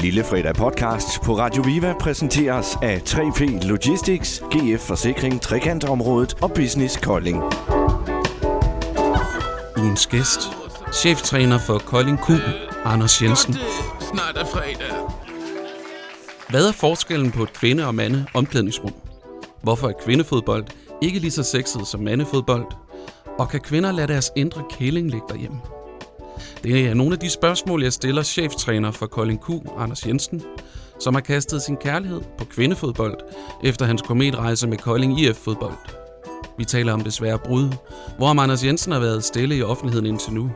Lille Fredag podcast på Radio Viva præsenteres af 3P Logistics, GF Forsikring, Trekantområdet og Business Kolding. Ugens gæst, cheftræner for Kolding Q, Anders Jensen. Snart er fredag. Hvad er forskellen på et kvinde- og mande omklædningsrum? Hvorfor er kvindefodbold ikke lige så sexet som mandefodbold? Og kan kvinder lade deres indre kæling ligge derhjemme? Det er nogle af de spørgsmål, jeg stiller cheftræner for Kolding Q, Anders Jensen, som har kastet sin kærlighed på kvindefodbold efter hans kometrejse med Kolding IF fodbold. Vi taler om det svære brud, hvor Anders Jensen har været stille i offentligheden indtil nu.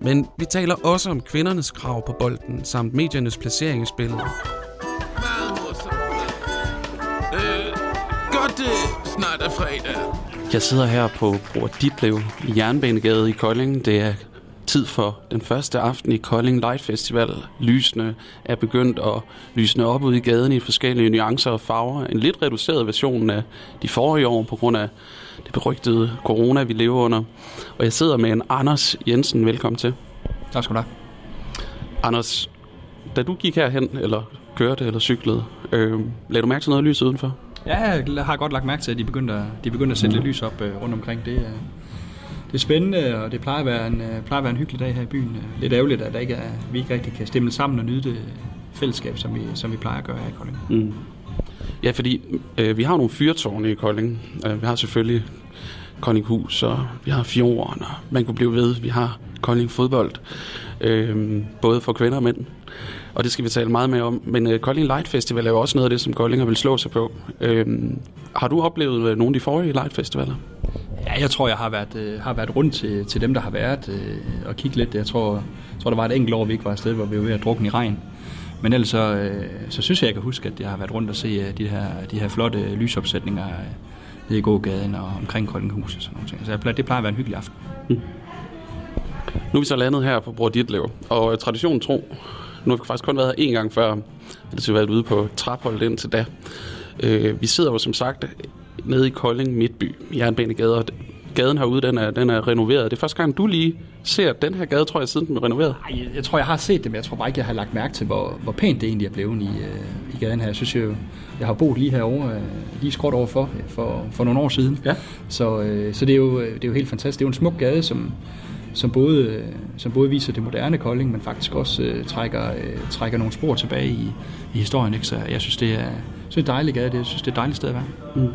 Men vi taler også om kvindernes krav på bolden, samt mediernes placering i spillet. Øh, godt det snart er fredag. Jeg sidder her på Bror Ditlev i Jernbanegade i Kolding. Det er tid for den første aften i Kolding Light Festival. Lysene er begyndt at lysne op ud i gaden i forskellige nuancer og farver. En lidt reduceret version af de forrige år på grund af det berygtede corona, vi lever under. Og jeg sidder med en Anders Jensen. Velkommen til. Tak skal du have. Anders, da du gik herhen, eller kørte eller cyklede, øh, lagde du mærke til noget lys udenfor? Ja, jeg har godt lagt mærke til, at de begyndte at, de begyndte at sætte lidt lys op øh, rundt omkring. Det, er, det er spændende, og det plejer at, være en, øh, plejer at være en hyggelig dag her i byen. Øh, lidt ærgerligt, at der ikke er, vi ikke rigtig kan stemme sammen og nyde det fællesskab, som vi, som vi plejer at gøre her i Kolding. Mm. Ja, fordi øh, vi har nogle fyrtårne i Kolding. Øh, vi har selvfølgelig Koldinghus, og vi har Fjorden, og man kunne blive ved. Vi har Kolding Fodbold, øh, både for kvinder og mænd. Og det skal vi tale meget mere om. Men øh, Kolding Light Festival er jo også noget af det, som Koldinger vil slå sig på. Øh, har du oplevet øh, nogle af de forrige Light Festivaler? Ja, jeg tror, jeg har været, øh, har været rundt til, til dem, der har været øh, og kigge lidt. Jeg tror, jeg tror, der var et enkelt år, vi ikke var afsted, hvor vi var ved at drukne i regn. Men ellers så, øh, så synes jeg, jeg kan huske, at jeg har været rundt og se øh, de, her, de her flotte øh, lysopsætninger øh, nede i gågaden og omkring Koldinghus og sådan noget. Så jeg plejer, det plejer at være en hyggelig aften. Mm. Nu er vi så landet her på Bror Ditlev, og øh, traditionen tro, nu har vi faktisk kun været her en gang før, det har været ude på trapholdet indtil da. Øh, vi sidder jo som sagt nede i Kolding Midtby, Jernbanegade, og gaden herude, den er, den er renoveret. Det er første gang, du lige ser den her gade, tror jeg, siden den blev renoveret. Ej, jeg, jeg tror, jeg har set det, men jeg tror bare ikke, jeg har lagt mærke til, hvor, hvor pænt det egentlig er blevet i, øh, i gaden her. Jeg synes jo, jeg har boet lige herovre, øh, lige skråt overfor, for, for nogle år siden. Ja. Så, øh, så det, er jo, det er jo helt fantastisk. Det er jo en smuk gade, som, som, både, øh, som både viser det moderne Kolding, men faktisk også øh, trækker, øh, trækker nogle spor tilbage i, i historien. Ikke? Så jeg synes, det er, så er en dejlig gade. Det, jeg synes, det er et dejligt sted at være. Mm.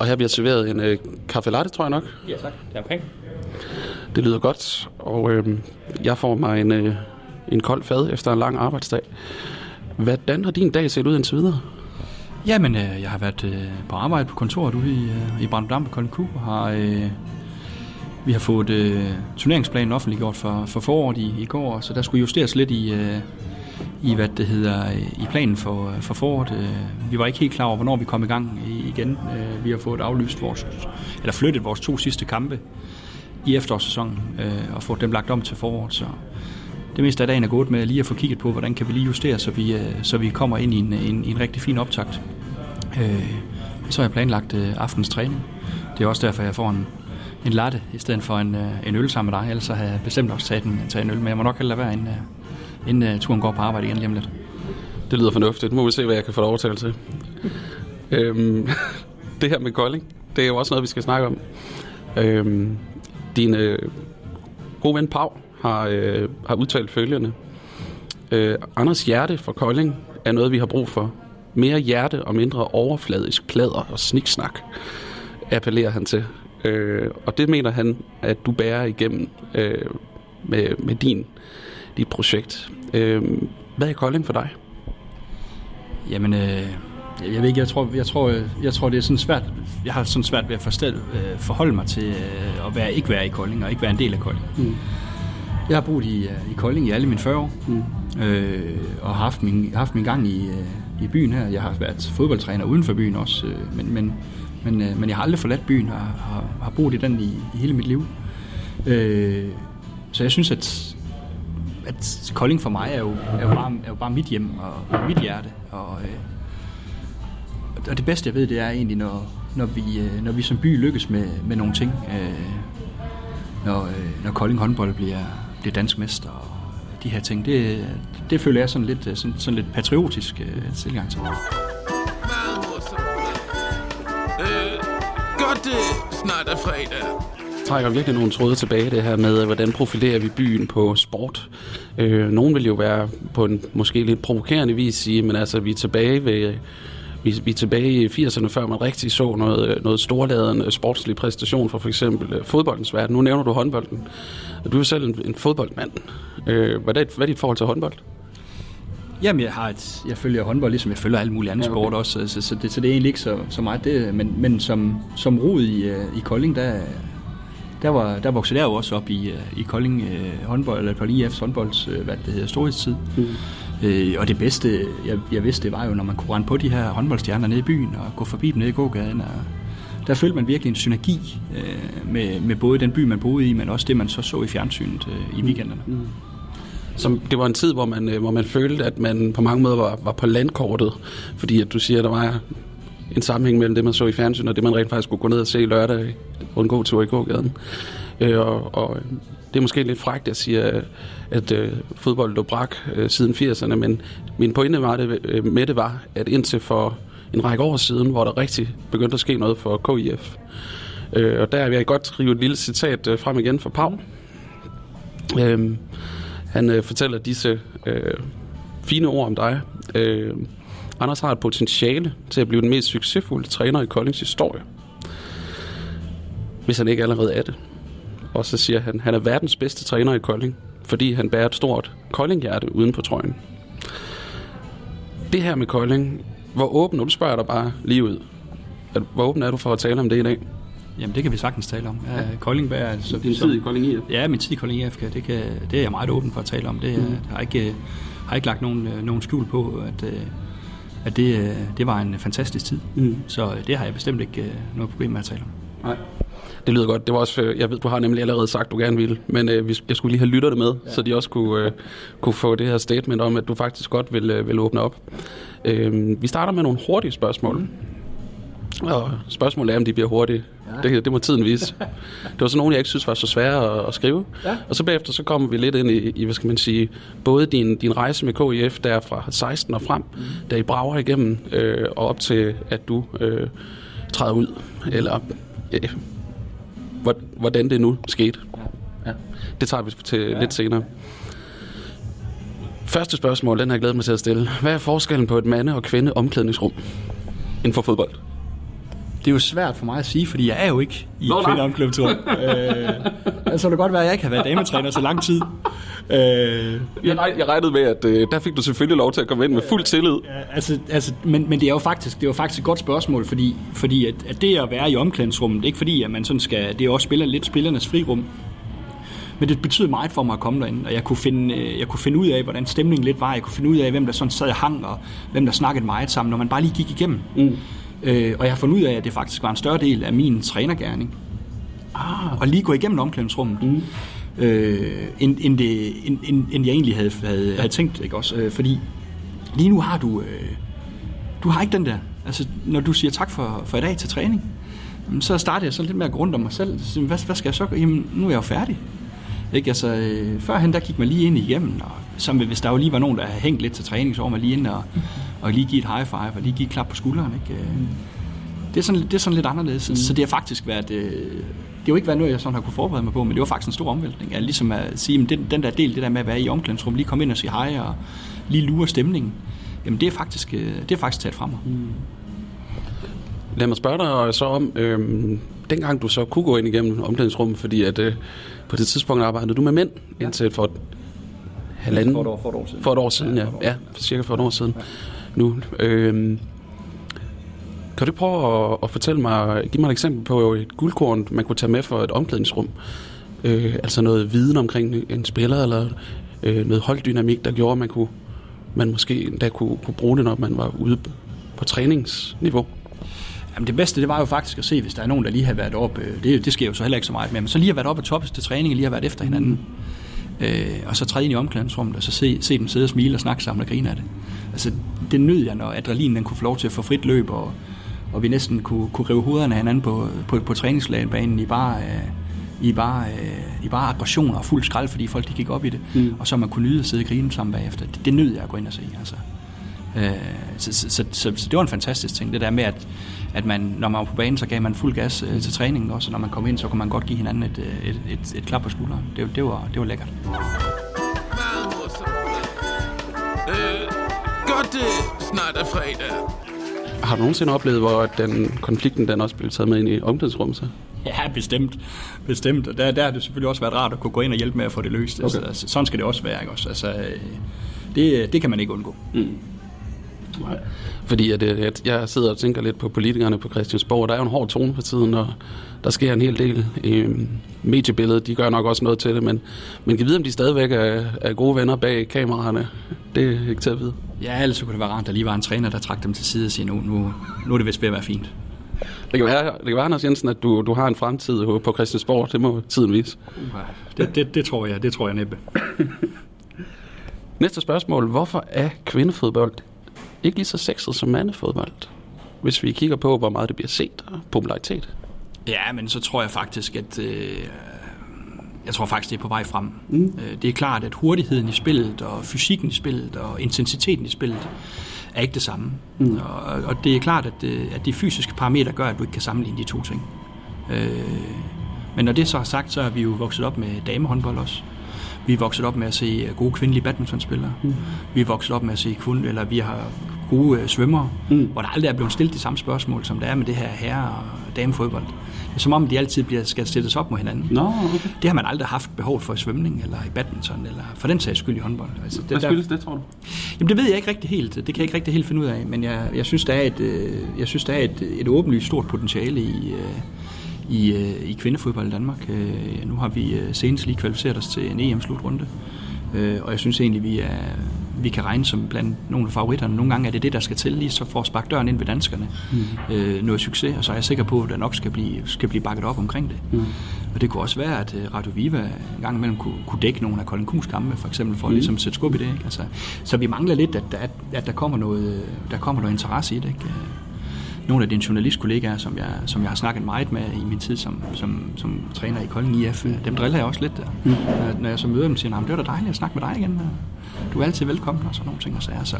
Og her bliver serveret en øh, kaffe latte, tror jeg nok. Ja, tak. Det er omkring. Det lyder godt, og øh, jeg får mig en, øh, en kold fad efter en lang arbejdsdag. Hvordan har din dag set ud indtil videre? Jamen, øh, jeg har været øh, på arbejde på kontoret ude i, øh, i Brandam på Kolding og har, øh, vi har fået øh, turneringsplanen offentliggjort for, for foråret i, i går, så der skulle justeres lidt i, øh, i hvad det hedder, i planen for, for foråret. Øh, vi var ikke helt klar over, hvornår vi kom i gang igen. Øh, vi har fået aflyst vores, eller flyttet vores to sidste kampe i efterårssæsonen, øh, og fået dem lagt om til foråret, så det meste af dagen er gået med lige at få kigget på, hvordan kan vi lige justere, så vi, så vi kommer ind i en, en, en rigtig fin optakt. Så har jeg planlagt aftens træning. Det er også derfor, jeg får en, en latte i stedet for en, en øl sammen med dig. Ellers så har jeg bestemt også taget en, taget en øl, men jeg må nok hellere være, en, inden uh, turen går på arbejde igen lige om lidt. Det lyder fornuftigt. Nu må vi se, hvad jeg kan få overtale til. øhm, det her med Kolding, det er jo også noget, vi skal snakke om. Øhm, din øh, gode ven Pau har, øh, har udtalt følgende. Øh, Anders hjerte for Kolding er noget, vi har brug for. Mere hjerte og mindre overfladisk plader og sniksnak, appellerer han til. Øh, og det mener han, at du bærer igennem øh, med, med din, dit projekt. Øh, hvad er Kolding for dig? Jamen, øh, jeg ved ikke, jeg tror, jeg tror, jeg tror det er sådan svært, jeg har sådan svært ved at forstå, øh, forholde mig til øh, at være, ikke være i Kolding og ikke være en del af Kolding. Mm. Jeg har boet i, i Kolding i alle mine 40 år, mm. øh, og har haft min, haft min gang i, øh, i byen her. Jeg har været fodboldtræner uden for byen også, øh, men, men, men, øh, men jeg har aldrig forladt byen og har, har boet i den i, i hele mit liv. Øh, så jeg synes, at, at Kolding for mig er jo, er jo, bare, er jo bare mit hjem og, mit hjerte. Og, øh, og det bedste jeg ved, det er egentlig, når, når, vi, øh, når vi som by lykkes med, med nogle ting. Øh, når, øh, når Kolding håndbold bliver, bliver dansk mester, og de her ting. Det, det føler jeg sådan lidt, øh, sådan, sådan lidt patriotisk øh, tilgang til. Meget morsomt. Øh, godt det snart er fredag trækker virkelig nogle tråde tilbage, det her med, hvordan profilerer vi byen på sport. Øh, nogen vil jo være på en måske lidt provokerende vis sige, men altså, vi er tilbage ved... Vi, vi er tilbage i 80'erne, før man rigtig så noget, noget storladen sportslig præstation for for eksempel øh, fodboldens verden. Nu nævner du håndbolden. Du er selv en, en fodboldmand. Øh, hvad, er dit, hvad er dit forhold til håndbold? Jamen, jeg, har et, jeg følger håndbold, ligesom jeg følger alle mulige andre Ja, okay. sport også, så, så, det, så det er egentlig ikke så, så meget det, men, men som, som rod i, øh, i Kolding, der, der, var, der voksede jeg jo også op i, øh, i Kolding øh, håndbold, eller Kolding IF's håndbolds, øh, hvad det hedder, storhedstid. Mm. Øh, og det bedste, jeg, jeg vidste, det var jo, når man kunne rende på de her håndboldstjerner nede i byen, og gå forbi dem nede i gågaden, og der følte man virkelig en synergi øh, med, med både den by, man boede i, men også det, man så så i fjernsynet øh, i weekenderne. Mm. Som, det var en tid, hvor man, øh, hvor man følte, at man på mange måder var, var på landkortet. Fordi at du siger, at der var en sammenhæng mellem det, man så i fjernsyn, og det, man rent faktisk kunne gå ned og se lørdag på en god tur i gågaden. Øh, og, og det er måske lidt frækt, at sige, at, at øh, fodbold lå brak øh, siden 80'erne, men min pointe var det, øh, med det var, at indtil for en række år siden, hvor der rigtig begyndte at ske noget for KIF. Øh, og der vil jeg godt rive et lille citat øh, frem igen fra Pau. Øh, han øh, fortæller disse øh, fine ord om dig. Øh, Anders har et potentiale til at blive den mest succesfulde træner i Koldings historie. Hvis han ikke allerede er det. Og så siger han, han er verdens bedste træner i Kolding, fordi han bærer et stort Kolding-hjerte uden på trøjen. Det her med Kolding, hvor åben, nu spørger jeg dig bare lige ud. At- Hvor åben er du for at tale om det i dag? Jamen, det kan vi sagtens tale om. Ja, Kolding er altså, Din tid i Kolding IF? Ja, min tid i Kolding IF, det, kan, det er jeg meget åben for at tale om. Det mm. har ikke, har ikke lagt nogen, øh, nogen skjul på, at, øh, at det, øh, det var en fantastisk tid. Mm. Så øh, det har jeg bestemt ikke øh, noget problem med at tale om. Nej. Det lyder godt. Det var også, jeg ved, du har nemlig allerede sagt, du gerne ville, men øh, vi- jeg skulle lige have lytterne med, ja. så de også kunne, øh, kunne få det her statement om, at du faktisk godt vil, øh, vil åbne op. Øh, vi starter med nogle hurtige spørgsmål. Mm. Og spørgsmålet er, om de bliver hurtige. Ja. Det, det må tiden vise. Det var sådan nogle, jeg ikke synes var så svære at, at skrive. Ja. Og så bagefter, så kommer vi lidt ind i, i hvad skal man sige, både din, din rejse med KIF, der fra 16 og frem, mm. der I brager igennem, øh, og op til, at du øh, træder ud. Eller øh, hvor- hvordan det nu skete. Ja. Det tager vi til ja. lidt senere. Første spørgsmål, den har jeg glædet mig til at stille. Hvad er forskellen på et mande- og kvinde omklædningsrum inden for fodbold? Det er jo svært for mig at sige, fordi jeg er jo ikke i Nå, nej. kvindeomklædningsrum. øh, altså, det kan godt være, at jeg ikke har været dametræner så lang tid. Øh, Jeg, reg- jeg regnede med, at øh, der fik du selvfølgelig lov til at komme ind med fuld tillid. Ja, altså, altså, men, men det er jo faktisk, det er jo faktisk et godt spørgsmål, fordi, fordi at, at det at være i omklædningsrummet, det ikke fordi, at man sådan skal, det er også spiller, lidt spillernes frirum. Men det betyder meget for mig at komme derinde, og jeg kunne, finde, øh, jeg kunne finde ud af, hvordan stemningen lidt var. Jeg kunne finde ud af, hvem der sådan sad og hang, og hvem der snakkede meget sammen, når man bare lige gik igennem. Mm. Øh, og jeg har fundet ud af, at det faktisk var en større del af min trænergærning. Ah. Og lige gå igennem omklædningsrummet. Mm. Øh, end, end, det, end, end, end jeg egentlig havde, havde, havde tænkt. Ikke også? Øh, fordi lige nu har du... Øh, du har ikke den der. Altså, når du siger tak for, for i dag til træning, så starter jeg så lidt med at gå rundt om mig selv. Så, hvad, hvad skal jeg så gøre? Jamen, nu er jeg jo færdig. Ikke? Altså, øh, førhen der gik man lige ind igennem, og som hvis der jo lige var nogen, der havde hængt lidt til træning, så var man lige ind og, og lige give et high five, og lige give et klap på skulderen. Ikke? Øh, Det, er sådan, det er sådan lidt anderledes. Mm. Så det har faktisk været... Øh, det har jo ikke været noget, jeg sådan har kunne forberede mig på, men det var faktisk en stor omvæltning. Altså, ligesom at sige, at den, den der del, det der med at være i omklædningsrum, lige komme ind og sige hej, og lige lure stemningen, jamen det er faktisk, øh, det er faktisk taget fra mig. Mm. Lad mig spørge dig så om, øhm, dengang du så kunne gå ind igennem omklædningsrummet, fordi at øh, på det tidspunkt arbejdede du med mænd ja. indtil for et halvanden... For et år- for et år siden. For et år siden, ja. Ja, for cirka for et år siden. Nu, øhm, kan du prøve at, at fortælle mig, give mig et eksempel på et guldkorn, man kunne tage med for et omklædningsrum? Øh, altså noget viden omkring en spiller, eller øh, noget holddynamik, der gjorde, at man, kunne, man måske endda kunne, kunne bruge det, når man var ude på træningsniveau? Jamen det bedste, det var jo faktisk at se, hvis der er nogen, der lige har været op. øh, Det, det sker jo så heller ikke så meget med, men så lige har været op og toppes til træning, og lige har været efter hinanden. Øh, og så træde ind i omklædningsrummet, og så se, se dem sidde og smile og snakke sammen og grine af det. Altså, det nød jeg, når adrenalinen den kunne få lov til at få frit løb, og, og vi næsten kunne, kunne rive hovederne af hinanden på, på, på træningsbanen i bare, øh, i bare, øh, i bare aggressioner og fuld skrald, fordi folk de gik op i det. Mm. Og så man kunne nyde at sidde og grine sammen bagefter. Det, det nød jeg at gå ind og se. Altså. Øh, så, så, så, så, så det var en fantastisk ting, det der med, at, at man, når man var på banen, så gav man fuld gas øh, til træningen også, og når man kom ind, så kunne man godt give hinanden et, øh, et, et, et klap på skulderen. Det, det, var, det var lækkert. Øh, godt det snart er fredag. Har du nogensinde oplevet, hvor den konflikten den også blev taget med ind i omklædningsrummet? Så? Ja, bestemt. Bestemt. Og der, der har det selvfølgelig også været rart at kunne gå ind og hjælpe med at få det løst. Okay. Altså, sådan skal det også være. Ikke? Også, altså, øh, det, det kan man ikke undgå. Mm. Nej. Fordi at, at jeg sidder og tænker lidt på politikerne på Christiansborg. Der er jo en hård tone for tiden, og der sker en hel del. i mediebilledet, de gør nok også noget til det, men, men kan vide, om de stadigvæk er, er gode venner bag kameraerne. Det er ikke til at vide. Ja, ellers kunne det være rart, at der lige var en træner, der trak dem til side og siger, nu, nu, nu er det vist ved at være fint. Det kan være, det kan være Anders Jensen, at du, du har en fremtid på Christiansborg. Det må tiden vise. Det, det, det tror jeg, det tror jeg næppe. Næste spørgsmål. Hvorfor er kvindefodbold ikke lige så sexet som mandefodbold? Hvis vi kigger på, hvor meget det bliver set og popularitet. Ja, men så tror jeg faktisk, at øh, jeg tror faktisk, det er på vej frem. Mm. Øh, det er klart, at hurtigheden i spillet, og fysikken i spillet, og intensiteten i spillet, er ikke det samme. Mm. Og, og det er klart, at, øh, at de fysiske parametre gør, at du ikke kan sammenligne de to ting. Øh, men når det så er sagt, så er vi jo vokset op med damehåndbold også. Vi er vokset op med at se gode kvindelige badmintonspillere. Mm. Vi er vokset op med at se kun, eller vi har gode øh, svømmere, mm. hvor der aldrig er blevet stillet de samme spørgsmål, som der er med det her herre- og damefodbold. Som om, de altid bliver, skal sættes op mod hinanden. Nå, okay. Det har man aldrig haft behov for i svømning, eller i badminton, eller for den sags skyld i håndbold. Altså, det, Hvad skyldes det, tror du? Jamen, det ved jeg ikke rigtig helt. Det kan jeg ikke rigtig helt finde ud af, men jeg, jeg synes, der er et, øh, jeg synes, der er et, et åbenlyst stort potentiale i, øh, i, i kvindefodbold i Danmark. Nu har vi senest lige kvalificeret os til en EM-slutrunde, og jeg synes egentlig, vi er, vi kan regne som blandt nogle af favoritterne. Nogle gange er det det, der skal til lige så for at sparke døren ind ved danskerne. Mm. Øh, noget succes, og så er jeg sikker på, at der nok skal blive, skal blive bakket op omkring det. Mm. Og det kunne også være, at øh, Radio Viva en gang imellem kunne, kunne dække nogle af Colin Kuhns kampe, for eksempel, for mm. ligesom at ligesom sætte skub i det. Ikke? Altså, så vi mangler lidt, at, at, at der, kommer noget, der kommer noget interesse i det. Ikke? nogle af dine journalistkollegaer, som jeg, som jeg har snakket meget med i min tid som, som, som træner i Kolding IF, dem driller jeg også lidt der. Mm. Når, når jeg så møder dem, siger det var da dejligt at snakke med dig igen. Du er altid velkommen og sådan nogle ting. Og så, så,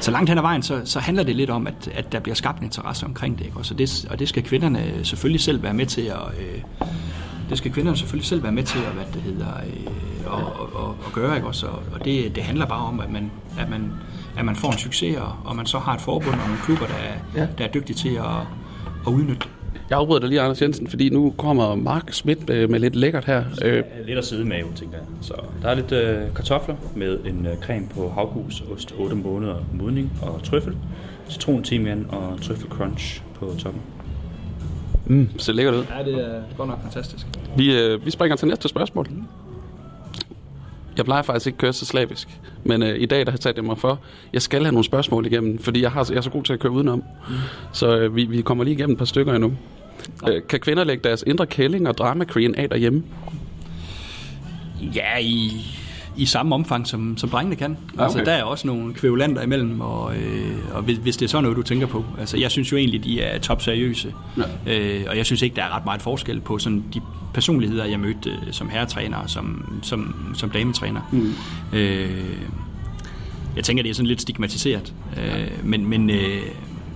så langt hen ad vejen, så, så handler det lidt om, at, at der bliver skabt en interesse omkring det. Ikke? Og, så det. og det skal kvinderne selvfølgelig selv være med til at... Øh, det skal kvinderne selvfølgelig selv være med til at, hvad det hedder, øh, og, og, og, og gøre, ikke også? Og det, det handler bare om, at man, at man at man får en succes, og, og man så har et forbund og nogle klubber, der er, ja. der er dygtige til at, at udnytte jeg afbryder dig lige, Anders Jensen, fordi nu kommer Mark Schmidt med, med lidt lækkert her. Øh. Lidt at sidde med, tænker jeg. Så der er lidt øh, kartofler med en øh, creme på havgus, ost 8 måneder modning og trøffel, citron, timian og trøffel crunch på toppen. Mm, ser lækkert ud. Ja, det er godt nok fantastisk. Vi, øh, vi springer til næste spørgsmål. Mm. Jeg plejer faktisk ikke at køre så slavisk, men øh, i dag der har jeg taget det mig for, jeg skal have nogle spørgsmål igennem, fordi jeg, har, jeg er så god til at køre udenom. Mm. Så øh, vi, vi kommer lige igennem et par stykker endnu. Øh, kan kvinder lægge deres indre kælling og drama queen af derhjemme? Ja, i, i samme omfang, som, som drengene kan. Altså, okay. Altså, der er også nogle kvævlanter imellem, og, øh, og hvis, hvis det er sådan noget, du tænker på. Altså, jeg synes jo egentlig, de er top seriøse. Ja. Øh, og jeg synes ikke, der er ret meget forskel på sådan de personligheder, jeg mødte øh, som herretræner og som, som, som dametræner. Mm. Øh, jeg tænker, det er sådan lidt stigmatiseret. Øh, men, men, øh,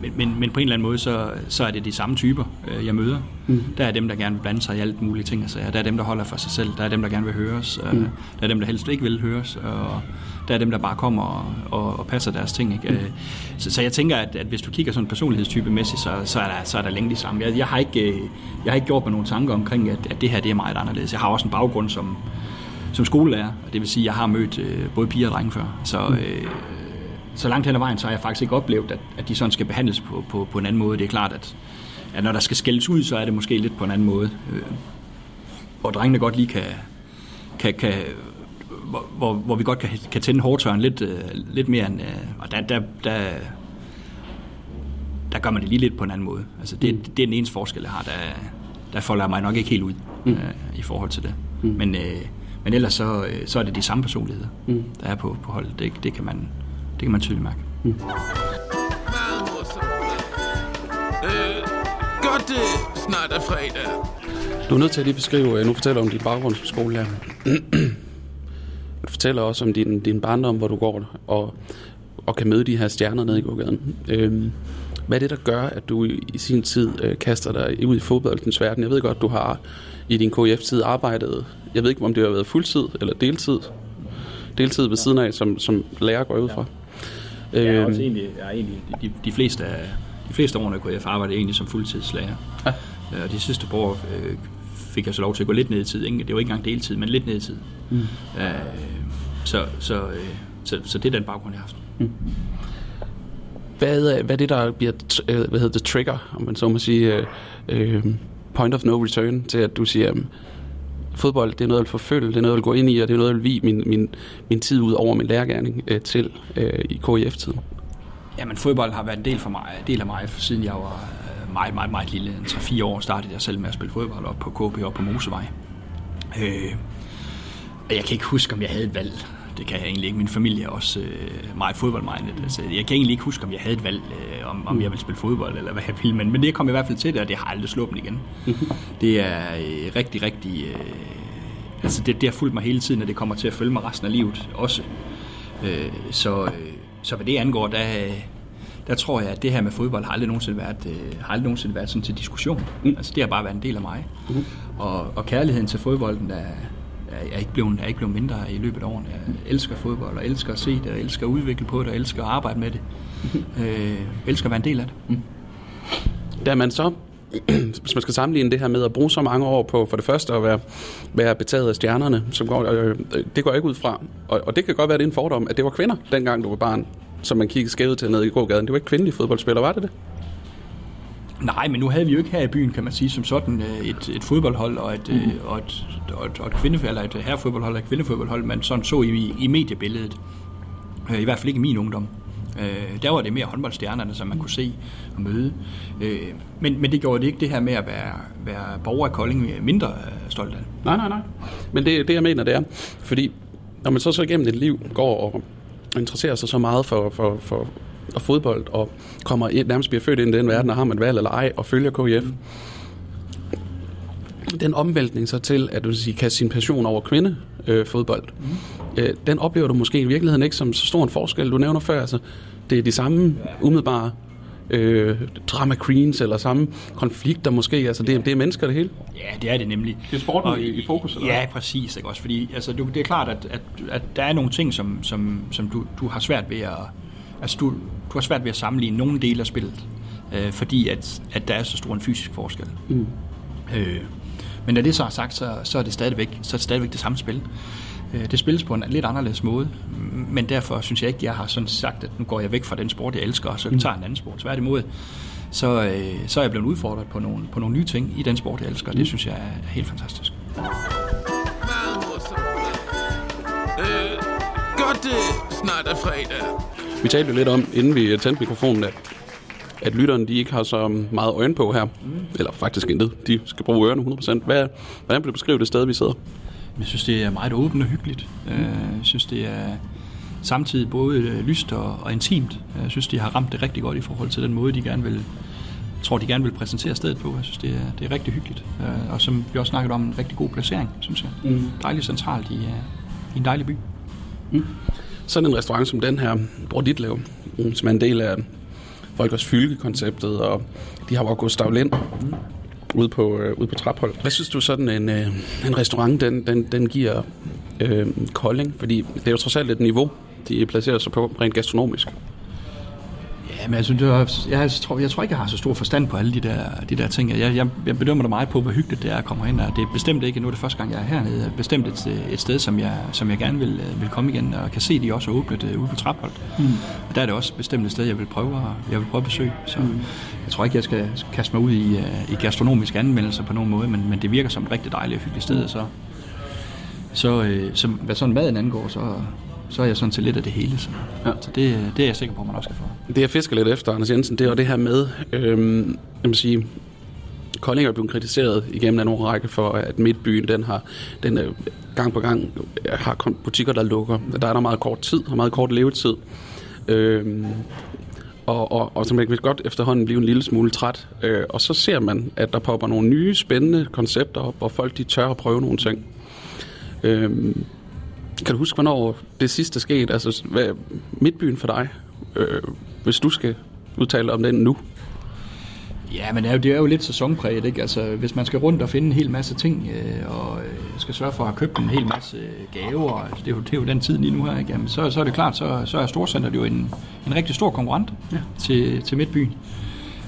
men, men, men på en eller anden måde, så, så er det de samme typer, øh, jeg møder. Mm. Der er dem, der gerne vil blande sig i alt mulige ting. Altså, der er dem, der holder for sig selv. Der er dem, der gerne vil høres. Mm. Der er dem, der helst ikke vil høres. Og der er dem, der bare kommer og, og, og passer deres ting. Ikke? Mm. Så, så jeg tænker, at, at hvis du kigger sådan personlighedstypemæssigt, så, så, er der, så er der længe de samme. Jeg, jeg, har ikke, jeg har ikke gjort mig nogle tanker omkring, at, at det her det er meget anderledes. Jeg har også en baggrund som, som skolelærer. Det vil sige, at jeg har mødt øh, både piger og drenge før. Så... Mm. Øh, så langt hen ad vejen, så har jeg faktisk ikke oplevet, at, at de sådan skal behandles på, på, på en anden måde. Det er klart, at, at når der skal skældes ud, så er det måske lidt på en anden måde. Øh, hvor drengene godt lige kan, kan, kan hvor, hvor, hvor vi godt kan, kan tænde hårdtøren lidt, øh, lidt mere end... Øh, og der, der, der, der gør man det lige lidt på en anden måde. Altså det, mm. det er den eneste forskel, jeg har. Der, der folder jeg mig nok ikke helt ud mm. øh, i forhold til det. Mm. Men, øh, men ellers så, øh, så er det de samme personligheder, mm. der er på, på holdet. Det, det, kan man, det kan man tydeligt mærke. Mm. Meget morsomt. Øh, godt det snart er fredag. Du er nødt til at lige beskrive, øh, nu fortæller om din baggrund som skolelærer. Du fortæller også om din, din barndom, hvor du går og, og kan møde de her stjerner nede i gågaden. Øhm, hvad er det, der gør, at du i, i sin tid øh, kaster dig ud i fodboldens verden? Jeg ved godt, du har i din KF-tid arbejdet, jeg ved ikke, om det har været fuldtid eller deltid, deltid ved siden af, som, som lærer går ud fra. Jeg er Øhm, også egentlig, jeg er egentlig de, de, fleste af, de fleste årene kunne jeg arbejde egentlig som fuldtidslærer. Ja. Øh, Og de sidste par år øh, fik jeg så lov til at gå lidt ned i tid. Ikke? Det var ikke engang deltid, men lidt ned i tid. Mm. Øh, så, så, øh, så, så det er den baggrund, jeg har haft. hvad, er- hvad er det, der bliver øh, hvad hedder det, trigger, om man så må sige, øh, øh, point of no return, til at du siger, fodbold, det er noget, jeg vil forfølge, det er noget, jeg vil gå ind i, og det er noget, jeg vil vige min, min, min tid ud over min lærergærning øh, til øh, i KIF-tiden. Jamen, fodbold har været en del, for mig, del af mig, siden jeg var øh, meget, meget, meget lille. 3-4 år startede jeg selv med at spille fodbold op på KB og på Mosevej. Øh, og jeg kan ikke huske, om jeg havde et valg. Det kan jeg egentlig ikke. Min familie er også øh, meget fodboldmindet. Altså, jeg kan egentlig ikke huske, om jeg havde et valg, øh, om, om jeg ville spille fodbold eller hvad jeg ville. Men, men det kom jeg i hvert fald til det, og det har aldrig mig igen. det er øh, rigtig, rigtig... Øh, altså, det, det har fulgt mig hele tiden, og det kommer til at følge mig resten af livet også. Øh, så, øh, så hvad det angår, der, der tror jeg, at det her med fodbold har aldrig nogensinde været, øh, har aldrig nogensinde været sådan til diskussion. Mm. Altså, det har bare været en del af mig. Mm. Og, og kærligheden til fodbolden er, er, ikke blevet, er ikke blevet mindre i løbet af årene. Jeg elsker fodbold, og elsker at se det, og elsker at udvikle på det, og elsker at arbejde med det. Øh, elsker at være en del af det. Mm. Da man så, hvis man skal sammenligne det her med at bruge så mange år på for det første at være, være betaget af stjernerne, som går, øh, det går jeg ikke ud fra. Og, og det kan godt være, det er en fordom, at det var kvinder, dengang du var barn, som man kiggede skævet til nede i gågaden. Det var ikke kvindelige fodboldspillere, var det det? Nej, men nu havde vi jo ikke her i byen, kan man sige, som sådan øh, et, et fodboldhold og et, mm. og et, og et, og et, kvinde, eller et herrefodboldhold og et kvindefodboldhold, man sådan så i, i mediebilledet. Øh, I hvert fald ikke i min ungdom. Øh, der var det mere håndboldstjernerne, som man kunne se og møde. Øh, men, men det gjorde det ikke det her med at være, være borger af Kolding mindre øh, stolt af. Nej, nej, nej. Men det, det jeg mener, det er, fordi når man så så igennem et liv går og interesserer sig så meget for, for, for, for fodbold, og kommer ind, nærmest bliver født ind i den verden, og har man valg eller ej, og følger KIF, den omvæltning så til, at du sige, kaste sin passion over kvinde øh, fodbold, mm. øh, den oplever du måske i virkeligheden ikke som så stor en forskel. Du nævner før, altså, det er de samme umiddelbare øh, drama queens, eller samme konflikter måske, altså det, det er mennesker det hele. Ja, det er det nemlig. Det er sporten i- i fokus, eller Ja, præcis. Ikke? Også fordi, altså, du, det er klart, at, at, at der er nogle ting, som, som, som du, du har svært ved at... Altså, du, du har svært ved at sammenligne nogle dele af spillet, øh, fordi at, at der er så stor en fysisk forskel. Mm. Øh, men når det så er sagt, så, så, er det stadigvæk, så er det stadigvæk det samme spil. Øh, Det spilles på en lidt anderledes måde, men derfor synes jeg ikke, jeg har sådan sagt, at nu går jeg væk fra den sport, jeg elsker, og så tager jeg en anden sport. Tværtimod, så, øh, så er jeg blevet udfordret på nogle, på nogle nye ting i den sport, jeg elsker, og det synes jeg er helt fantastisk. Øh, godt det snart er fredag. Vi talte jo lidt om, inden vi tændte mikrofonen, at, at lytterne de ikke har så meget øjne på her. Mm. Eller faktisk intet. De skal bruge ørerne 100%. Hvad, hvordan vil du beskrive det sted, vi sidder? Jeg synes, det er meget åbent og hyggeligt. Øh, Jeg synes, det er samtidig både øh, lyst og, og intimt. Jeg synes, de har ramt det rigtig godt i forhold til den måde, de gerne vil, jeg tror, de gerne vil præsentere stedet på. Jeg synes, det er, det er rigtig hyggeligt. Øh, Og som vi også snakket om, en rigtig god placering, synes jeg. Mm. Dejligt centralt i, i en dejlig by. Sådan en restaurant som den her, Bror Ditlev, mm, som er en del af Folkers Fylke-konceptet, og de har jo Gustav Lind ude på, øh, ude på Traphold. Hvad synes du sådan en, øh, en restaurant, den, den, den giver øh, Kolding? Fordi det er jo trods alt et niveau, de placerer sig på rent gastronomisk. Ja, men jeg, synes, det var, jeg, tror, jeg tror ikke, jeg har så stor forstand på alle de der, de der ting. Jeg, jeg, jeg bedømmer det meget på, hvor hyggeligt det er at komme hen. Og det er bestemt ikke, nu er det første gang, jeg er hernede, det er bestemt et, et sted, som jeg, som jeg gerne vil, vil komme igen, og kan se, de også er åbnet uh, ude på Traphold. Mm. Og der er det også bestemt et sted, jeg vil prøve at, jeg vil prøve at besøge. Så mm. jeg tror ikke, jeg skal kaste mig ud i, uh, i gastronomiske anmeldelser på nogen måde, men, men det virker som et rigtig dejligt og hyggeligt sted, så, så, øh, så hvad sådan maden angår, så, så er jeg sådan til lidt af det hele. Så, ja. så det, det er jeg sikker på, man også skal få. Det jeg fisker lidt efter, Anders Jensen, det er jo det her med, øhm, jeg må sige, Kolding er blevet kritiseret igennem en række for, at Midtbyen, den har den øh, gang på gang øh, har butikker, der lukker. Der er der meget kort tid, og meget kort levetid. Øhm, og, og, og så man kan godt efterhånden blive en lille smule træt. Øh, og så ser man, at der popper nogle nye, spændende koncepter op, hvor folk de tør at prøve nogle ting. Øh, kan du huske, hvornår det sidste skete? Altså, hvad, midtbyen for dig, øh, hvis du skal udtale om den nu? Ja, men det er jo, det er jo lidt sæsonpræget, ikke? Altså, hvis man skal rundt og finde en hel masse ting, øh, og øh, skal sørge for at købt en hel masse gaver, altså, det, er jo, det er jo den tid lige nu her, ikke? Jamen, så, så er det klart, så, så er Storcenter jo en, en rigtig stor konkurrent ja. til, til Midtbyen.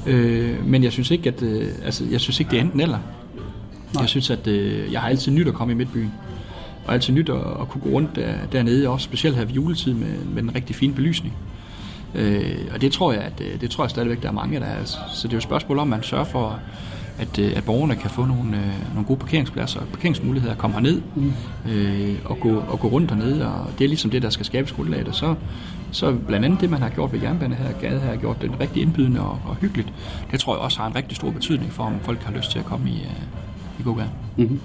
Øh, men jeg synes ikke, at øh, altså, jeg synes ikke, det er enten eller. Nej. Jeg synes, at øh, jeg har altid nyt at komme i Midtbyen. Og altid nyt at, at kunne gå rundt der, dernede, også specielt her ved juletid med, med en rigtig fin belysning. Øh, og det tror jeg, at øh, det tror jeg stadigvæk, der er mange, der er. Altså, så det er jo et spørgsmål om, man sørger for, at, øh, at borgerne kan få nogle, øh, nogle gode parkeringspladser og parkeringsmuligheder, komme herned mm. øh, og, gå, og gå rundt dernede, og det er ligesom det, der skal skabes grundlaget. Og så, så blandt andet det, man har gjort ved jernbanen her, gade her, har gjort den rigtig indbydende og, og hyggeligt. Det tror jeg også har en rigtig stor betydning for, om folk har lyst til at komme i, øh, i gågade. Mm-hmm.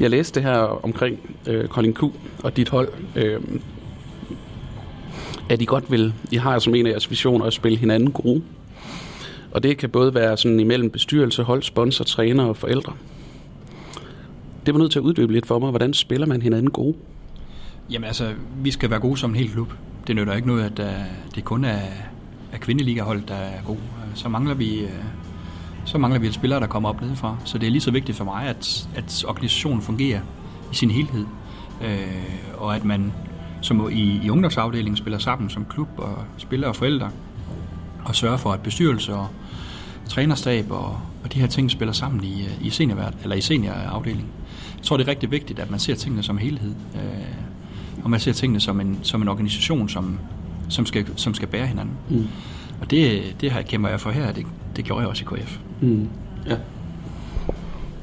Jeg læste det her omkring øh, Colin Q og dit hold. Øh, at I godt vil, I har som en af jeres visioner at spille hinanden gode. Og det kan både være sådan imellem bestyrelse, hold, sponsor, træner og forældre. Det var nødt til at uddybe lidt for mig. Hvordan spiller man hinanden gode? Jamen altså, vi skal være gode som en hel klub. Det nytter ikke noget, at uh, det kun er, er kvindeligahold, der er god. Så mangler vi... Uh, så mangler vi spillere, der kommer op nedefra. Så det er lige så vigtigt for mig, at, at organisationen fungerer i sin helhed. Øh, og at man som i, i ungdomsafdelingen spiller sammen som klub og spillere og forældre, og sørger for, at bestyrelse og trænerstab og, og de her ting spiller sammen i, i, seniorvært, eller i seniorafdelingen. Jeg tror, det er rigtig vigtigt, at man ser tingene som helhed, øh, og man ser tingene som en, som en organisation, som, som, skal, som skal bære hinanden. Mm. Og det, det her kæmper jeg for her, det, det gjorde jeg også i KF. Mm. Ja.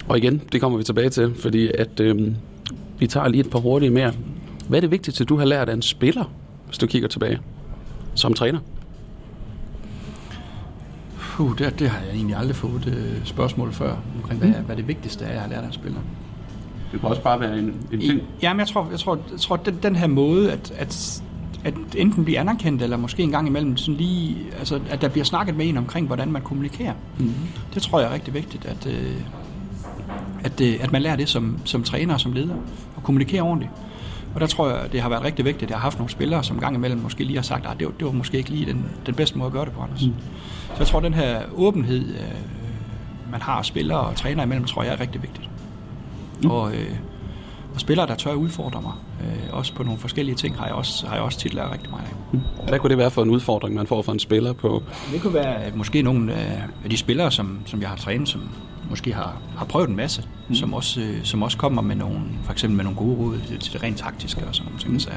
Og igen, det kommer vi tilbage til, fordi at øh, vi tager lige et par hurtige mere. Hvad er det vigtigste, du har lært af en spiller, hvis du kigger tilbage, som træner? Puh, det, det har jeg egentlig aldrig fået uh, spørgsmål før, omkring hvad, mm. hvad det vigtigste er, jeg har lært af en spiller. Det kan også bare være en, en ting. Jamen, jeg tror, jeg tror, jeg tror den, den her måde, at, at, at enten blive anerkendt, eller måske en gang imellem sådan lige, altså, at der bliver snakket med en omkring, hvordan man kommunikerer. Mm. Det tror jeg er rigtig vigtigt, at, uh, at, uh, at man lærer det som, som træner og som leder, at kommunikere ordentligt. Og der tror jeg, det har været rigtig vigtigt, at jeg har haft nogle spillere, som gang imellem måske lige har sagt, at det, var, det var måske ikke lige den, den bedste måde at gøre det på, Anders. Mm. Så jeg tror, at den her åbenhed, øh, man har spillere og træner imellem, tror jeg er rigtig vigtigt. Mm. Og, øh, og spillere, der tør at udfordre mig, øh, også på nogle forskellige ting, har jeg også, har jeg også tit lært rigtig meget af. Mm. Hvad kunne det være for en udfordring, man får for en spiller på? Det kunne være at måske nogle af de spillere, som, som jeg har trænet, som måske har, har prøvet en masse, mm. som, også, øh, som også kommer med nogle, for eksempel med nogle gode råd til, det rent taktiske og sådan nogle ting. Mm. Så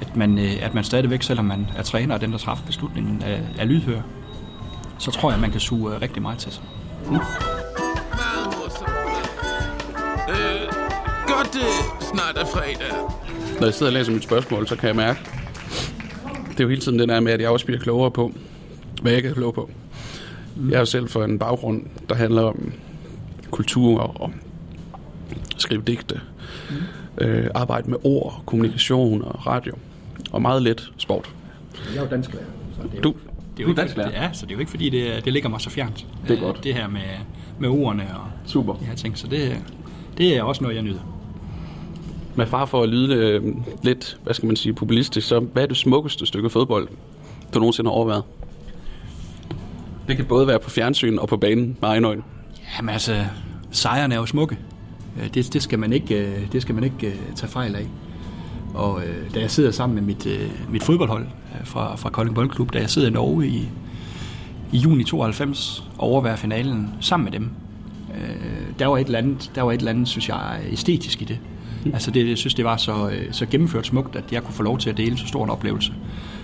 at man, øh, at man stadigvæk, selvom man er træner og den, der træffer beslutningen, er, er lydhør, så tror jeg, at man kan suge øh, rigtig meget til sig. Mm. Det snart er fredag. Når jeg sidder og læser mit spørgsmål, så kan jeg mærke, det er jo hele tiden den der med, at jeg også bliver klogere på, hvad jeg kan klogere på. Mm. Jeg er jo selv for en baggrund, der handler om kultur og skrive digte, mm. øh, arbejde med ord, kommunikation og radio, og meget let sport. Jeg er jo dansk lærer. Så det er du, det er jo ikke, det er, så det er jo ikke fordi, det, det ligger mig så fjernt. Det er godt. Det her med, med ordene og Super. de her ting. Så det, det er også noget, jeg nyder. Med far for at lyde øh, lidt, hvad skal man sige, populistisk, så hvad er det smukkeste stykke fodbold, du nogensinde har overværet? Det kan både være på fjernsyn og på banen med egen øjne. Jamen altså, sejren er jo smukke. Øh, det, det skal man ikke, øh, det skal man ikke øh, tage fejl af. Og da jeg sidder sammen med mit, mit fodboldhold fra, fra Kolding Boldklub, da jeg sidder i Norge i, i juni 92 og overværer finalen sammen med dem, der var et eller andet, der var et eller andet synes jeg, æstetisk i det. Altså det, jeg synes, det var så, så gennemført smukt, at jeg kunne få lov til at dele så stor en oplevelse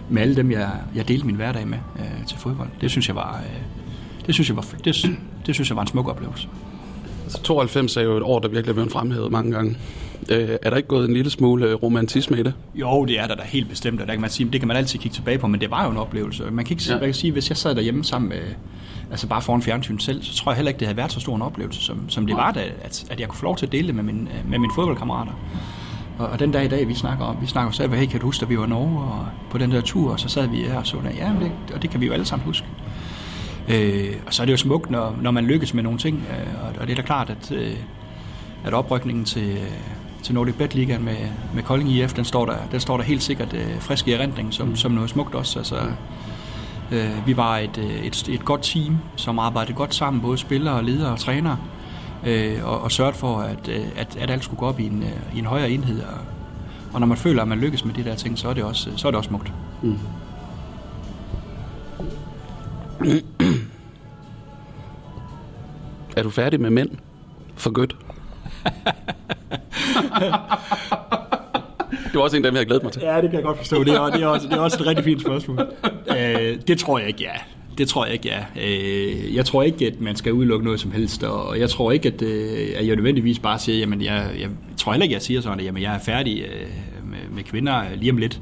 med alle dem, jeg, jeg delte min hverdag med øh, til fodbold. Det synes jeg var, øh, det synes jeg var, det, det synes jeg var en smuk oplevelse. Altså 92 er jo et år, der virkelig er blevet fremhævet mange gange. Øh, er der ikke gået en lille smule øh, romantisme i det? Jo, det er der da helt bestemt, og der kan man sige, det kan man altid kigge tilbage på, men det var jo en oplevelse. Man kan ikke ja. man kan sige, hvis jeg sad derhjemme sammen med, altså bare foran fjernsyn selv, så tror jeg heller ikke, det havde været så stor en oplevelse, som, som det var, da, at, at jeg kunne få lov til at dele det med, min, med mine fodboldkammerater. Og, og den dag i dag, vi snakker om, vi snakker selv, hey, kan du huske, at vi var i Norge og på den der tur, og så sad vi her og så der. Ja, det, og det kan vi jo alle sammen huske. Øh, og så er det jo smukt, når, når man lykkes med nogle ting, øh, og, og det er da klart, at, øh, at oprykningen til, øh, til Nordic Bet Ligaen med, med Kolding IF, den står der, den står der helt sikkert øh, frisk i erindring, som, mm. som noget smukt også. Altså, øh, vi var et, øh, et, et godt team, som arbejdede godt sammen, både spillere, ledere og trænere, øh, og, og sørgede for, at, øh, at, at alt skulle gå op i en, i en højere enhed. Og, og når man føler, at man lykkes med de der ting, så er det også, så er det også smukt. Mm. er du færdig med mænd? For godt. det var også en af dem, jeg havde glædet mig til. Ja, det kan jeg godt forstå. Det er, det er, også, det er også et rigtig fint spørgsmål. Øh, det tror jeg ikke, ja. Det tror jeg ikke, ja. Øh, jeg tror ikke, at man skal udelukke noget som helst, og jeg tror ikke, at, øh, at jeg nødvendigvis bare siger, jamen jeg, jeg tror heller ikke, jeg siger sådan, at jamen, jeg er færdig øh, med, med kvinder lige om lidt.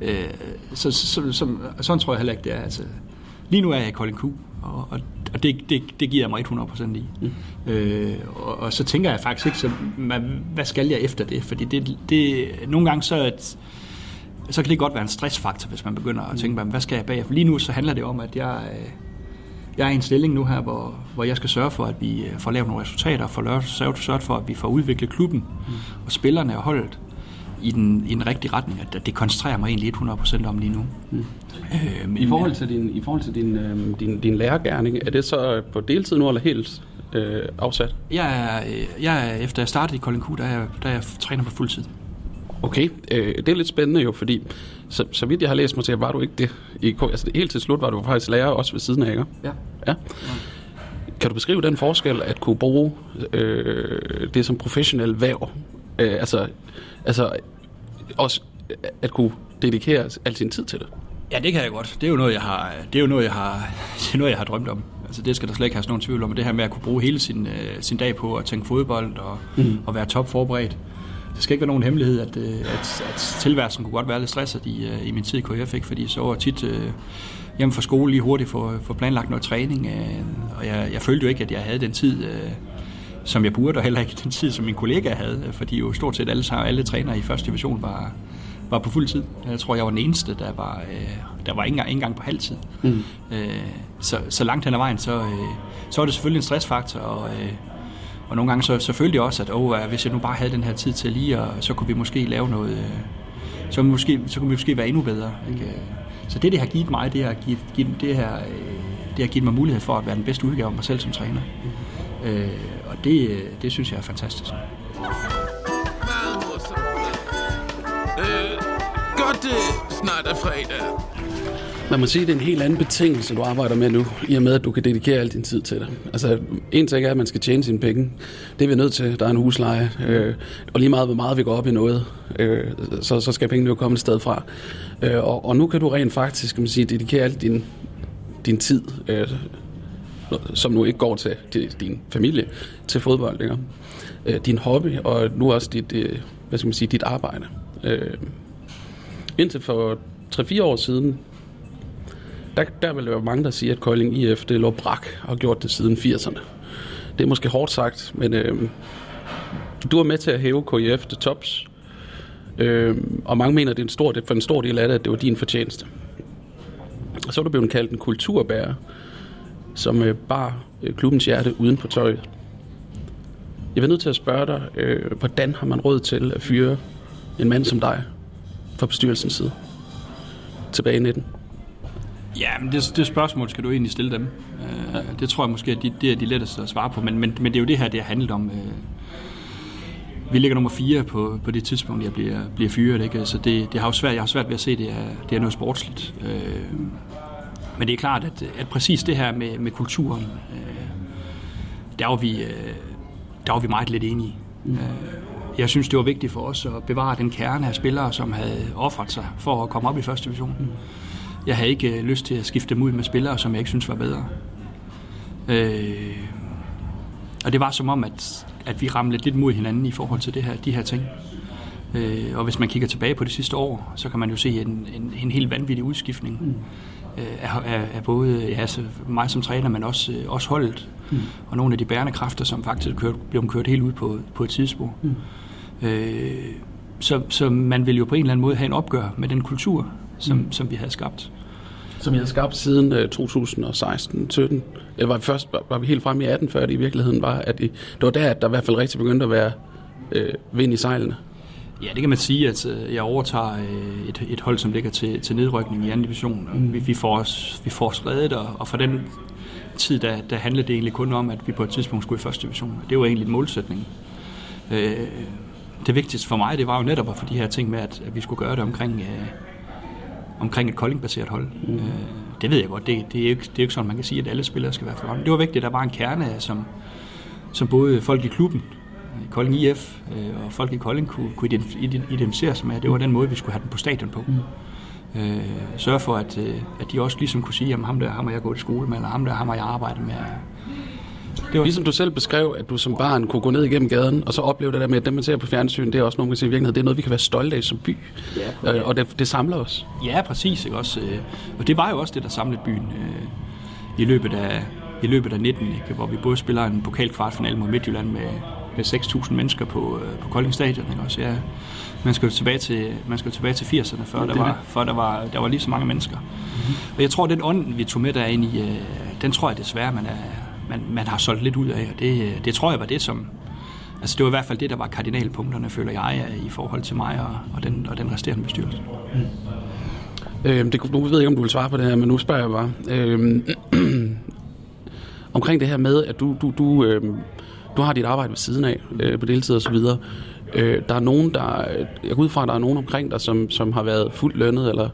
Øh, så, så, så, sådan tror jeg heller ikke, det er. Altså, lige nu er jeg i Kolding Q, og og det, det, det giver jeg mig 100% i. Mm. Øh, og, og så tænker jeg faktisk ikke, så, hvad, hvad skal jeg efter det? Fordi det, det, nogle gange så, at, så kan det godt være en stressfaktor, hvis man begynder at tænke, hvad skal jeg bagefter? Lige nu så handler det om, at jeg, øh, jeg er i en stilling nu her, hvor, hvor jeg skal sørge for, at vi øh, får lavet nogle resultater, får sørget for, at vi får udviklet klubben mm. og spillerne og holdet i den, i den rigtige retning. At det koncentrerer mig egentlig 100% om lige nu. Mm. Øh, I forhold til, din, i forhold til din, øh, din, din lærergærning, er det så på deltid nu, eller helt øh, afsat? Jeg er, øh, jeg er, efter jeg startede i Kolding Q, der er, jeg, der er jeg træner på fuld tid. Okay, øh, det er lidt spændende jo, fordi så, så vidt jeg har læst mig til, var du ikke det. I, altså helt til slut var du faktisk lærer også ved siden af, ikke? Ja. ja. Kan du beskrive den forskel at kunne bruge øh, det som professionel væv? Øh, altså, altså også at kunne dedikere al sin tid til det? Ja, det kan jeg godt. Det er jo noget, jeg har, det er jo noget, jeg har, det er noget, jeg har drømt om. Altså, det skal der slet ikke have nogen tvivl om. Det her med at kunne bruge hele sin, øh, sin dag på at tænke fodbold og, mm. og være top forberedt. Det skal ikke være nogen hemmelighed, at, øh, at, at tilværelsen kunne godt være lidt stresset i, øh, i min tid i KF, ikke? fordi så var tit øh, hjemme fra skole lige hurtigt for, for planlagt noget træning, øh, og jeg, jeg følte jo ikke, at jeg havde den tid, øh, som jeg burde, og heller ikke den tid, som min kollega havde, fordi jo stort set alle, alle trænere i første division var, var på fuld tid. Jeg tror, jeg var den eneste, der var, øh, der var ikke engang, ikke engang på halv tid. Mm. Øh, så, så langt hen ad vejen, så, øh, så var det selvfølgelig en stressfaktor, og, øh, og nogle gange så, jeg også, at oh, hvis jeg nu bare havde den her tid til lige, og så kunne vi måske lave noget, øh, så, kunne vi måske, så kunne vi måske være endnu bedre. Ikke? Så det, det har givet mig, det har givet, givet, det her, øh, det har givet mig mulighed for at være den bedste udgave af mig selv som træner. Mm. Øh, og det, øh, det synes jeg er fantastisk. godt, det snart er fredag. Man må sige, at det er en helt anden betingelse, du arbejder med nu, i og med, at du kan dedikere al din tid til det. Altså, en ting er, at man skal tjene sine penge. Det er vi nødt til. Der er en husleje. Øh, og lige meget, hvor meget vi går op i noget, øh, så, så skal pengene jo komme et sted fra. Øh, og, og nu kan du rent faktisk, kan man sige, dedikere al din, din tid, øh, som nu ikke går til, til din familie, til fodbold, ikke? Øh, din hobby, og nu også dit, øh, hvad skal man sige, dit arbejde. Øh, Indtil for 3-4 år siden, der, der vil være mange, der siger, at Kolding IF det lå brak og har gjort det siden 80'erne. Det er måske hårdt sagt, men øh, du er med til at hæve KIF til tops. Øh, og mange mener, at det er en stor, for en stor del af det, at det var din fortjeneste. Og så er du blevet kaldt en kulturbærer, som øh, bar øh, klubbens hjerte uden på tøjet. Jeg er nødt til at spørge dig, øh, hvordan har man råd til at fyre en mand som dig? fra bestyrelsens side tilbage i 19? Ja, men det, det spørgsmål skal du egentlig stille dem. Øh, det tror jeg måske, at de, det er de letteste at svare på, men, men, men det er jo det her, det har handlet om. Øh. Vi ligger nummer 4 på, på det tidspunkt, jeg bliver, bliver fyret, ikke? så det, det har jo svært, jeg har svært ved at se, at det er, det er noget sportsligt. Øh, men det er klart, at, at præcis det her med, med kulturen, uh, der var vi, uh, der var vi meget lidt enige. Mm. Uh, jeg synes, det var vigtigt for os at bevare den kerne af spillere, som havde offret sig for at komme op i første division. Mm. Jeg havde ikke øh, lyst til at skifte dem ud med spillere, som jeg ikke synes var bedre. Øh, og det var som om, at, at vi ramlede lidt mod hinanden i forhold til det her, de her ting. Øh, og hvis man kigger tilbage på det sidste år, så kan man jo se en, en, en helt vanvittig udskiftning mm. Øh, af, af, af både ja, altså mig som træner, men også, øh, også holdet. Mm. Og nogle af de bærende kræfter, som faktisk kørt, blev kørt helt ud på, på et tidsspor. Mm. Øh, så, så man vil jo på en eller anden måde have en opgør med den kultur, som, mm. som vi havde skabt. Som jeg har skabt siden uh, 2016-17. Eller var vi først var, var vi helt fremme i 18, før det i virkeligheden var, at det, det var der, at der i hvert fald rigtig begyndte at være øh, vind i sejlene. Ja, det kan man sige, at øh, jeg overtager øh, et, et hold, som ligger til, til nedrykning i anden division. Og mm. vi, vi, får os, vi får os reddet, og, og for den tid, der, der handlede det egentlig kun om, at vi på et tidspunkt skulle i første division. Det var egentlig en målsætning. Øh, det vigtigste for mig, det var jo netop at få de her ting med, at, at vi skulle gøre det omkring, øh, omkring et koldingbaseret hold. Mm. Øh, det ved jeg godt, det, det, er jo ikke, det er jo ikke sådan, man kan sige, at alle spillere skal være for Det var vigtigt, at der var en kerne, som, som både folk i klubben, Kolding IF øh, og folk i Kolding kunne, kunne identificere sig med. Det var den måde, vi skulle have den på stadion på. Mm. Øh, sørge for, at, øh, at de også ligesom kunne sige, at ham der ham har jeg gået i skole med, eller ham der ham har jeg arbejdet med. Det var... Ligesom du selv beskrev, at du som barn kunne gå ned igennem gaden, og så opleve det der med, at dem man ser på fjernsyn, det er også nogen, man siger i virkeligheden, det er noget, vi kan være stolte af som by. Ja, øh, og det, det samler os. Ja, præcis. Ikke? Også, øh, og det var jo også det, der samlede byen øh, i løbet af i løbet af 19, ikke? hvor vi både spiller en pokalkvartfinale mod Midtjylland med 6.000 mennesker på, øh, på Kolding Stadion. Ikke? Også, ja, man skal jo tilbage til, man skal jo tilbage til 80'erne, før, ja, der, var, før der, var, der var lige så mange mennesker. Mm-hmm. Og jeg tror, den ånd, vi tog med derind i, øh, den tror jeg desværre, man, er, man, man har solgt lidt ud af. Og det, det tror jeg var det, som... Altså det var i hvert fald det, der var kardinalpunkterne, føler jeg, i forhold til mig og, og, den, og den resterende bestyrelse. Mm. Øhm, det, nu ved jeg ikke, om du vil svare på det her, men nu spørger jeg bare. Øhm, omkring det her med, at du, du, du, øhm, du har dit arbejde ved siden af øh, på deltid og så videre. Øh, der er nogen, der, jeg går ud fra, at der er nogen omkring dig, som, som har været fuldt lønnet eller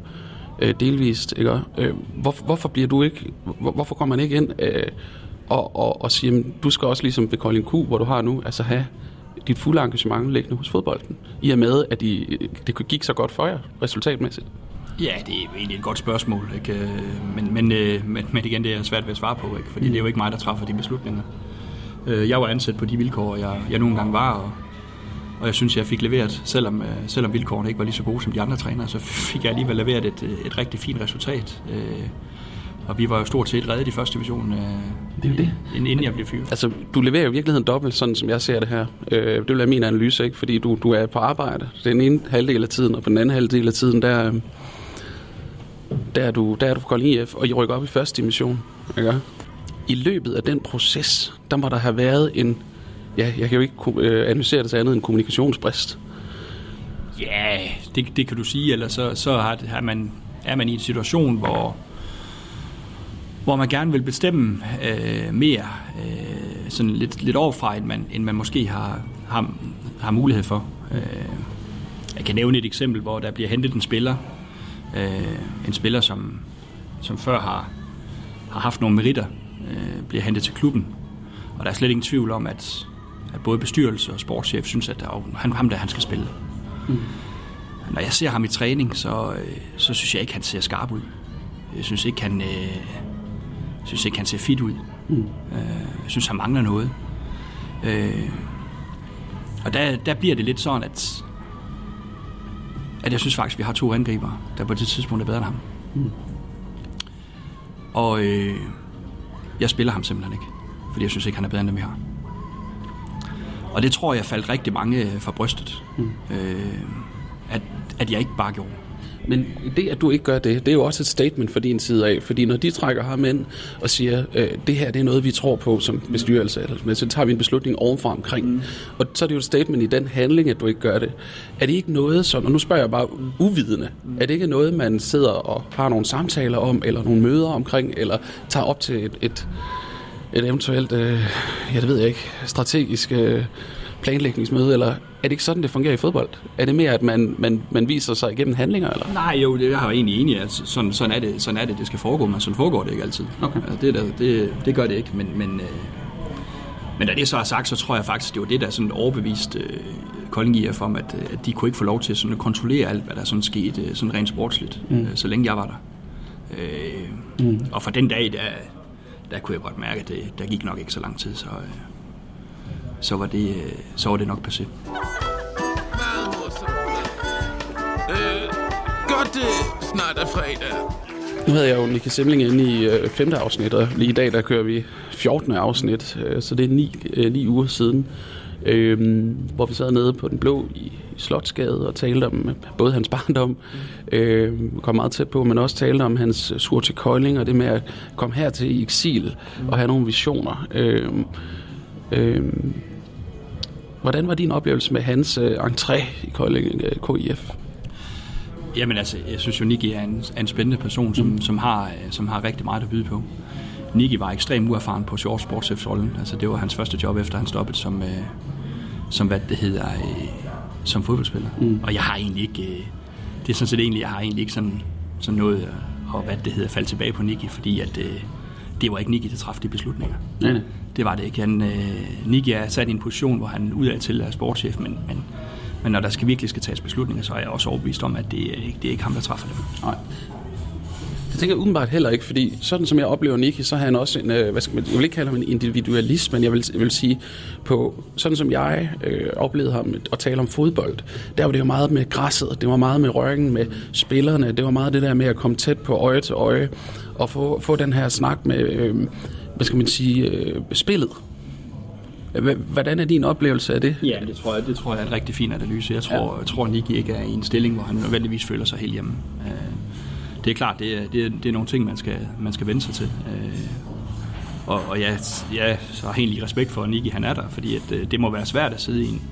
øh, delvist. Ikke? Øh, hvor, hvorfor bliver du ikke, hvor, hvorfor kommer man ikke ind øh, og, og, og siger, at du skal også ligesom ved Kolding Q, hvor du har nu, altså have dit fulde engagement liggende hos fodbolden, i og med, at I, det gik så godt for jer resultatmæssigt? Ja, det er egentlig et godt spørgsmål, ikke? Men, men, øh, men, men igen, det er svært ved at svare på, ikke? fordi mm. det er jo ikke mig, der træffer de beslutninger. Øh, jeg var ansat på de vilkår, jeg, jeg nogle gange var, og, og jeg synes, jeg fik leveret, selvom, øh, selvom vilkårene ikke var lige så gode som de andre trænere, så fik jeg alligevel leveret et, et rigtig fint resultat. Og vi var jo stort set reddet i første division, det er det. inden jeg blev fyret. Altså, du leverer jo i virkeligheden dobbelt, sådan som jeg ser det her. det vil være min analyse, ikke? fordi du, du er på arbejde den ene halvdel af tiden, og på den anden halvdel af tiden, der, der er du, der er du på Kolding IF, og I rykker op i første division. Ikke? I løbet af den proces, der må der have været en, ja, jeg kan jo ikke øh, analysere det til andet end kommunikationsbrist. Ja, det, det kan du sige, eller så, så har, har man, er man i en situation, hvor, hvor man gerne vil bestemme øh, mere, øh, sådan lidt, lidt overfra, end man, end man måske har, har, har mulighed for. Øh, jeg kan nævne et eksempel, hvor der bliver hentet en spiller, øh, en spiller, som, som før har, har haft nogle meritter, øh, bliver hentet til klubben. Og der er slet ingen tvivl om, at, at både bestyrelse og sportschef synes, at der er han, ham der, han skal spille. Mm. Når jeg ser ham i træning, så, øh, så synes jeg ikke, han ser skarp ud. Jeg synes ikke, han, øh, synes ikke, han ser fit ud. Mm. Øh, jeg synes, han mangler noget. Øh, og der, der bliver det lidt sådan, at at jeg synes faktisk, at vi har to angriber, der på det tidspunkt er bedre end ham. Mm. Og øh, jeg spiller ham simpelthen ikke, fordi jeg synes ikke, han er bedre end dem, vi har. Og det tror jeg faldt rigtig mange øh, fra brystet, mm. øh, at, at jeg ikke bare gjorde. Men det, at du ikke gør det, det er jo også et statement for din side af, fordi når de trækker ham ind og siger, øh, det her det er noget, vi tror på som bestyrelse, eller, men så tager vi en beslutning ovenfra omkring. Mm. Og så er det jo et statement i den handling, at du ikke gør det. Er det ikke noget, som, og nu spørger jeg bare uvidende, mm. er det ikke noget, man sidder og har nogle samtaler om, eller nogle møder omkring, eller tager op til et, et, et eventuelt, øh, jeg det ved jeg ikke, strategisk... Øh, planlægningsmøde, eller er det ikke sådan, det fungerer i fodbold? Er det mere, at man, man, man viser sig igennem handlinger? Eller? Nej, jo, det har jeg egentlig enig i. Altså, sådan, sådan, er det, sådan er det, det skal foregå, men sådan foregår det ikke altid. Okay. Altså, det, der, det, det gør det ikke, men, men, øh, men da det så er sagt, så tror jeg faktisk, det var det, der sådan overbevist øh, Kolding IF om, at, øh, at de kunne ikke få lov til sådan at kontrollere alt, hvad der sådan skete øh, sådan rent sportsligt, mm. øh, så længe jeg var der. Øh, mm. Og for den dag, der, der kunne jeg godt mærke, at det, der gik nok ikke så lang tid, så... Øh, så var det, øh, så var det nok passé. Øh, godt det snart er fredag. Nu havde jeg jo Nika Simling inde i øh, femte afsnit, og lige i dag der kører vi 14. afsnit, øh, så det er ni, øh, ni uger siden. øh, hvor vi sad nede på den blå i Slotsgade og talte om øh, både hans barndom, øh, kom meget tæt på, men også talte om hans sur til Kolding og det med at komme her til i eksil og have nogle visioner. Øh, øh, hvordan var din oplevelse med hans øh, entré i Kolding øh, KIF? Jamen altså, jeg synes jo, Niki er en, er en spændende person, som, som, har, øh, som har rigtig meget at byde på. Niki var ekstremt uerfaren på Short Sports rollen. Altså, det var hans første job, efter han stoppede som, øh, som hvad det hedder, øh, som fodboldspiller. Mm. Og jeg har egentlig ikke, øh, det er sådan set egentlig, jeg har egentlig ikke sådan, sådan noget, øh, og hvad det hedder, falde tilbage på Niki, fordi at, øh, det var ikke Niki, der træffede de beslutninger. Nej, nej. Det var det ikke. Han, øh, Niki er sat i en position, hvor han udad til er sportschef, men, men, men når der skal virkelig skal tages beslutninger, så er jeg også overbevist om, at det, ikke, det er ikke ham, der træffer dem. Nej. Det tænker jeg umiddelbart heller ikke, fordi sådan som jeg oplever Nicky, så har han også en, øh, hvad skal man, jeg vil ikke kalde ham en individualist, men jeg vil, jeg vil sige, på sådan som jeg øh, oplevede ham at tale om fodbold, der var det jo meget med græsset, det var meget med røringen med spillerne, det var meget det der med at komme tæt på øje til øje, og få, få den her snak med, øh, hvad skal man sige, øh, spillet. Hvordan er din oplevelse af det? Ja, det tror jeg, det tror jeg er en rigtig fin analyse. Jeg tror, ja. tror Niki ikke er i en stilling, hvor han nødvendigvis føler sig helt hjemme. Øh, Det er klart, det er, det er, det er nogle ting, man skal, man skal vende sig til. Øh, Og, og jeg, jeg så har egentlig respekt for, at Niki han er der, fordi at, øh, det må være svært at sidde i en,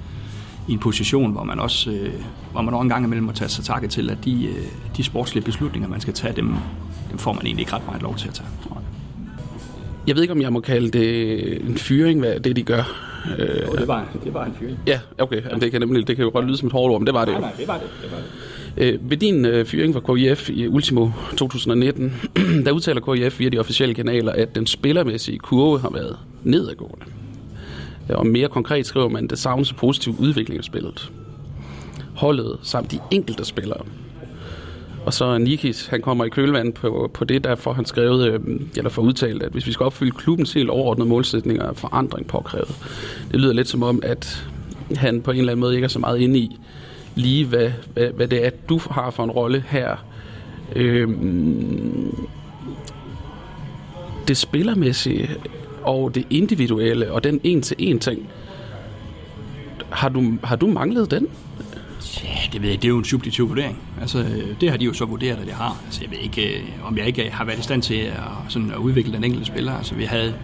i en position, hvor man også øh, hvor man også en gang imellem må tage sig takke til, at de, øh, de sportslige beslutninger, man skal tage, dem, dem får man egentlig ikke ret meget lov til at tage. Jeg ved ikke, om jeg må kalde det en fyring, hvad det de gør. Øh, Jo, det var, det var en fyring. ja, okay. Jamen, det, kan nemlig, det kan jo godt lyde som et hårdt ord, men det var det jo. det var det. det, var det. Øh, ved din øh, fyring fra KIF i Ultimo 2019, der udtaler KIF via de officielle kanaler, at den spillermæssige kurve har været nedadgående. Øh, og mere konkret skriver man, at det savnes positiv udvikling af spillet. Holdet samt de enkelte spillere. Og så Nikis, han kommer i kølvandet på, på det, derfor han skrevet, øh, eller får udtalt, at hvis vi skal opfylde klubbens helt overordnede målsætninger, er forandring påkrævet. Det lyder lidt som om, at han på en eller anden måde ikke er så meget inde i, lige hvad, hvad, hvad det er, du har for en rolle her. Øhm, det spillermæssige og det individuelle og den en-til-en ting, har du, har du manglet den? Ja, det ved jeg, det er jo en subjektiv vurdering. Altså, øh, det har de jo så vurderet, at jeg har. Altså, jeg ved ikke, øh, om jeg ikke øh, har været i stand til at, sådan, at udvikle den enkelte spiller. Altså, vi havde,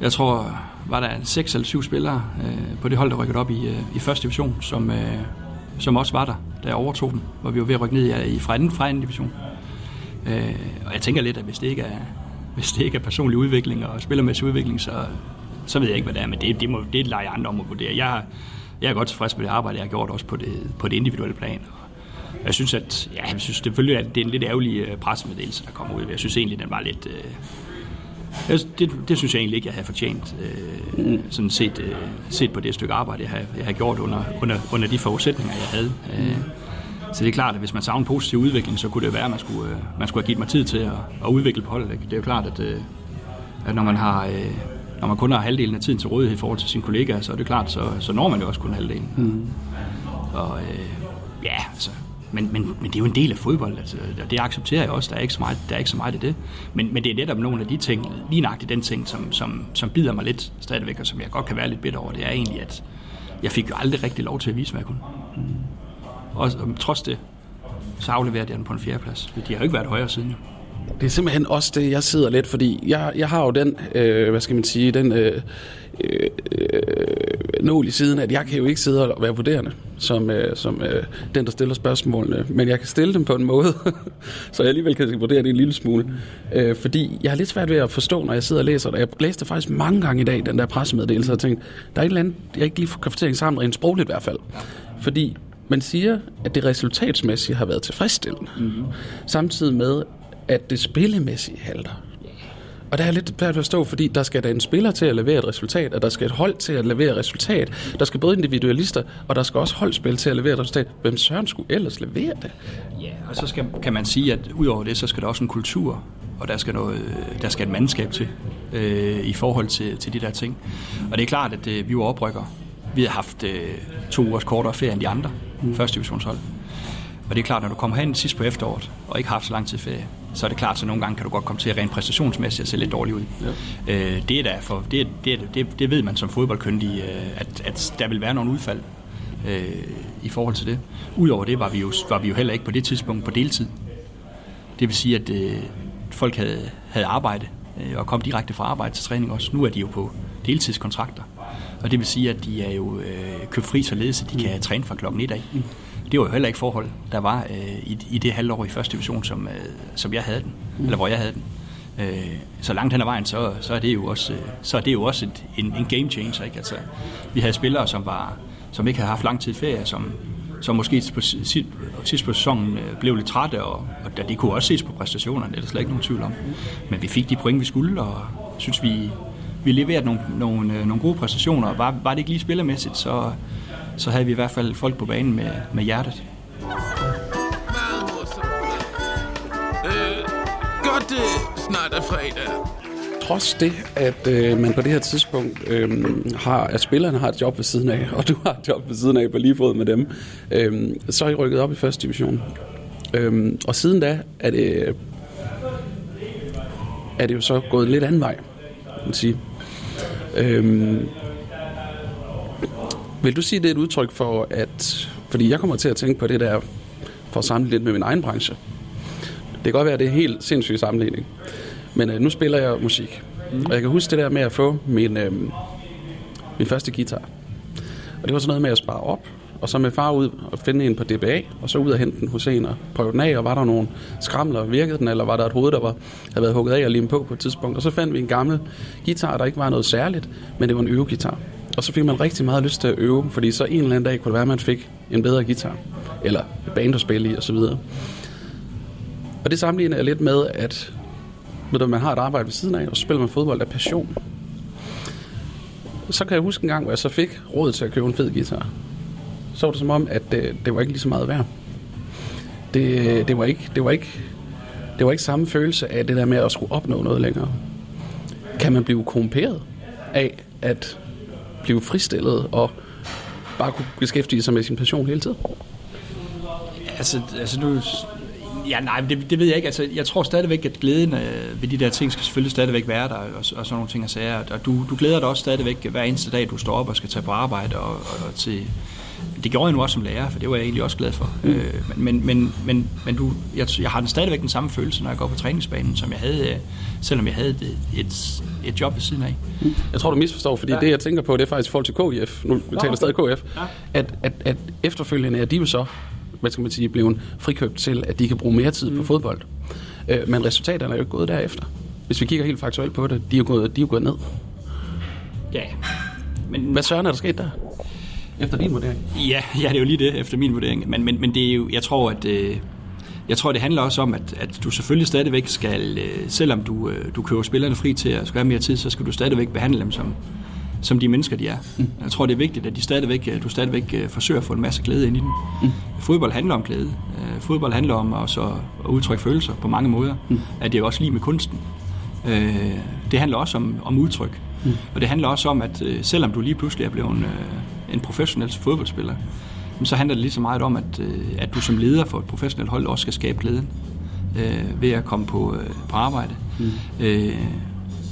jeg tror, var der seks eller syv spillere øh, på det hold, der rykkede op i, øh, i første division, som, øh, som også var der, da jeg overtog den, hvor vi var ved at rykke ned i, i fra, anden, fra anden division. Øh, og jeg tænker lidt, at hvis det ikke er, hvis det ikke er personlig udvikling og spillermæssig udvikling, så, så ved jeg ikke, hvad det er, men det, det, må, det leger andre om at vurdere. Jeg, har- jeg er godt tilfreds med det arbejde, jeg har gjort også på det, på det individuelle plan. Og jeg synes, at ja, jeg synes selvfølgelig, at det er en lidt ærgerlig øh, pressemeddelelse, der kommer ud. Jeg synes egentlig, den var lidt... Øh, jeg, det, det synes jeg egentlig ikke, jeg havde fortjent, øh, sådan set, øh, set på det stykke arbejde, jeg har, jeg har gjort under, under, under de forudsætninger, jeg havde. Øh, så det er klart, at hvis man savner en positiv udvikling, så kunne det være, at man skulle, øh, man skulle have givet mig tid til at, at udvikle på holdet. Ikke? Det er jo klart, at, øh, at når man har... Øh, når man kun har halvdelen af tiden til rådighed i forhold til sine kollegaer, så er det klart, så, så når man jo også kun halvdelen. Mm. Og øh, altså, men, men, men det er jo en del af fodbold, altså, og det accepterer jeg også, der er ikke så meget, der er ikke så meget af det. Men, men det er netop nogle af de ting, lige nøjagtigt den ting, som, som, som bider mig lidt stadigvæk, og som jeg godt kan være lidt bitter over, det er egentlig, at jeg fik jo aldrig rigtig lov til at vise, hvad jeg kunne. Mm. Og, og trods det, så afleverede jeg den på en fjerdeplads. De har jo ikke været højere siden. jo. Det er simpelthen også det, jeg sidder lidt, fordi jeg, jeg har jo den, øh, hvad skal man sige, den øh, øh, nål i siden, at jeg kan jo ikke sidde og være vurderende, som, øh, som øh, den, der stiller spørgsmålene, men jeg kan stille dem på en måde, så jeg alligevel kan vurdere det en lille smule. Øh, fordi jeg har lidt svært ved at forstå, når jeg sidder og læser det. Jeg læste faktisk mange gange i dag, den der pressemeddelelse, og tænkte, der er et eller andet, jeg ikke lige får konfrontering sammen, rent sprogligt i hvert fald. Fordi man siger, at det resultatsmæssigt har været tilfredsstillende, mm-hmm. samtidig med, at det spillemæssige halter. Og der er lidt svært at forstå, fordi der skal der en spiller til at levere et resultat, og der skal et hold til at levere et resultat. Der skal både individualister, og der skal også holdspil til at levere et resultat. Hvem søren skulle ellers levere det? Ja, og så skal, kan man sige, at udover det, så skal der også en kultur, og der skal, noget, der skal et mandskab til øh, i forhold til, til de der ting. Og det er klart, at øh, vi var oprykker. Vi har haft øh, to ugers kortere ferie end de andre mm. første divisionshold. Og det er klart, når du kommer hen sidst på efteråret, og ikke har haft så lang tid ferie, så er det klart, så nogle gange kan du godt komme til at rent præstationsmæssigt at se lidt dårligt ud. Ja. Øh, det, er der for, det, det, det, det ved man som fodboldkyndig, øh, at, at der vil være nogle udfald øh, i forhold til det. Udover det var vi, jo, var vi jo heller ikke på det tidspunkt på deltid. Det vil sige, at øh, folk havde, havde arbejde øh, og kom direkte fra arbejde til træning også. Nu er de jo på deltidskontrakter. Og det vil sige, at de er jo øh, købt fri således, at de kan træne fra klokken 1 af. Det var jo heller ikke forhold, der var øh, i, i det halvår i første division, som, øh, som jeg havde den, mm. eller hvor jeg havde den. Øh, så langt hen ad vejen, så, så er det jo også, øh, så er det jo også et, en, en game changer. Ikke? Altså, vi havde spillere, som, var, som ikke havde haft lang tid ferie, som, som måske på sidst, sidst på sæsonen øh, blev lidt trætte, og, og de kunne også ses på præstationerne, det er der slet ikke nogen tvivl om. Men vi fik de point, vi skulle, og synes, vi, vi leverede nogle, nogle, øh, nogle gode præstationer. Var, var det ikke lige spillermæssigt, så, så havde vi i hvert fald folk på banen med, med hjertet. Øh, godt det snart er fredag. Trods det, at øh, man på det her tidspunkt øh, har, at spillerne har et job ved siden af, og du har et job ved siden af på lige fod med dem, øh, så er I rykket op i første division. Øh, og siden da er det, er det jo så gået lidt anden vej, kan man sige. Øh, vil du sige, det er et udtryk for, at... Fordi jeg kommer til at tænke på det der, for at sammenligne lidt med min egen branche. Det kan godt være, at det er helt sindssyg sammenligning. Men øh, nu spiller jeg musik. Mm. Og jeg kan huske det der med at få min, øh, min første guitar. Og det var sådan noget med at spare op, og så med far ud og finde en på DBA, og så ud og hente den hos en og prøve den af, og var der nogle skramler, virkede den, eller var der et hoved, der var, havde været hugget af og limet på på et tidspunkt. Og så fandt vi en gammel guitar, der ikke var noget særligt, men det var en øvegitar. Og så fik man rigtig meget lyst til at øve, fordi så en eller anden dag kunne det være, at man fik en bedre guitar, eller et band at spille i, og så videre. Og det sammenligner jeg lidt med, at når man har et arbejde ved siden af, og så spiller man fodbold af passion. Så kan jeg huske en gang, hvor jeg så fik råd til at købe en fed guitar. Så var det som om, at det, det var ikke lige så meget værd. Det, det, var ikke, det, var ikke, det var ikke samme følelse af det der med at skulle opnå noget længere. Kan man blive korrumperet af at blive fristillet og bare kunne beskæftige sig med sin passion hele tiden? Altså, altså nu, Ja, nej, det, det ved jeg ikke. Altså, jeg tror stadigvæk, at glæden øh, ved de der ting skal selvfølgelig stadigvæk være der, og, og sådan nogle ting at sige. Og du, du glæder dig også stadigvæk hver eneste dag, du står op og skal tage på arbejde. Og, og til, det gjorde jeg nu også som lærer, for det var jeg egentlig også glad for. Mm. Øh, men men, men, men du, jeg, jeg har den stadigvæk den samme følelse, når jeg går på træningsbanen, som jeg havde, øh, selvom jeg havde et, et, et job ved siden af. Mm. Jeg tror, du misforstår, fordi ja. det, jeg tænker på, det er faktisk i forhold til KIF. Nu vi taler stadig KF. Ja. At, at, at efterfølgende er de jo så hvad skal man sige, blevet frikøbt til, at de kan bruge mere tid mm. på fodbold. Øh, men resultaterne er jo ikke gået derefter. Hvis vi kigger helt faktuelt på det, de er jo gået, de er jo gået ned. Ja. Men, Hvad søren er der sket der? Efter din vurdering? Ja, ja, det er jo lige det, efter min vurdering. Men, men, men det er jo, jeg tror, at... Øh, jeg tror, det handler også om, at, at du selvfølgelig stadigvæk skal, øh, selvom du, øh, du køber spillerne fri til at skal have mere tid, så skal du stadigvæk behandle dem som, som de mennesker, de er. Mm. Jeg tror, det er vigtigt, at de stadigvæk, du stadigvæk øh, forsøger at få en masse glæde ind i den. Mm. Fodbold handler om glæde. Øh, fodbold handler om også at udtrykke følelser på mange måder. Mm. At det er også lige med kunsten. Øh, det handler også om, om udtryk. Mm. Og det handler også om, at selvom du lige pludselig er blevet en, en professionel fodboldspiller, så handler det lige så meget om, at, at du som leder for et professionelt hold også skal skabe glæden ved at komme på, på arbejde. Mm. Øh,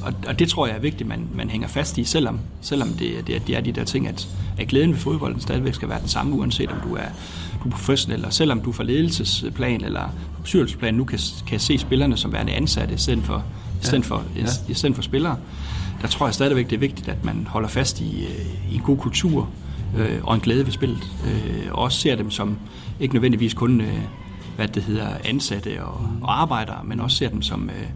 og, og det tror jeg er vigtigt, man, man hænger fast i, selvom, selvom det, det, det er de der ting, at, at glæden ved fodbolden stadigvæk skal være den samme, uanset om du er, du er professionel, eller selvom du fra ledelsesplan eller bestyrelsesplan nu kan, kan se spillerne som værende ansatte, i stedet for, i stedet for, ja. i stedet for spillere. Der tror jeg stadigvæk, det er vigtigt, at man holder fast i, øh, i en god kultur øh, og en glæde ved spillet. Øh, og også ser dem som ikke nødvendigvis kun øh, hvad det hedder, ansatte og, og arbejdere, men også ser dem som, øh,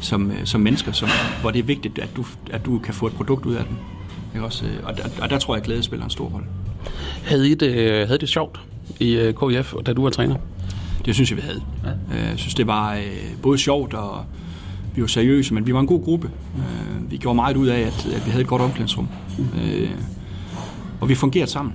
som, øh, som mennesker, som, hvor det er vigtigt, at du, at du kan få et produkt ud af den. Ikke også? Øh, og, der, og der tror jeg, at glæde spiller en stor rolle. Havde I det, øh, havde det sjovt i KIF, da du var træner? Det synes jeg, vi havde. Ja. Jeg synes, det var både sjovt og vi var seriøse, men vi var en god gruppe. Øh, vi gjorde meget ud af, at, at vi havde et godt omklædningsrum. Mm. Og vi fungerede sammen.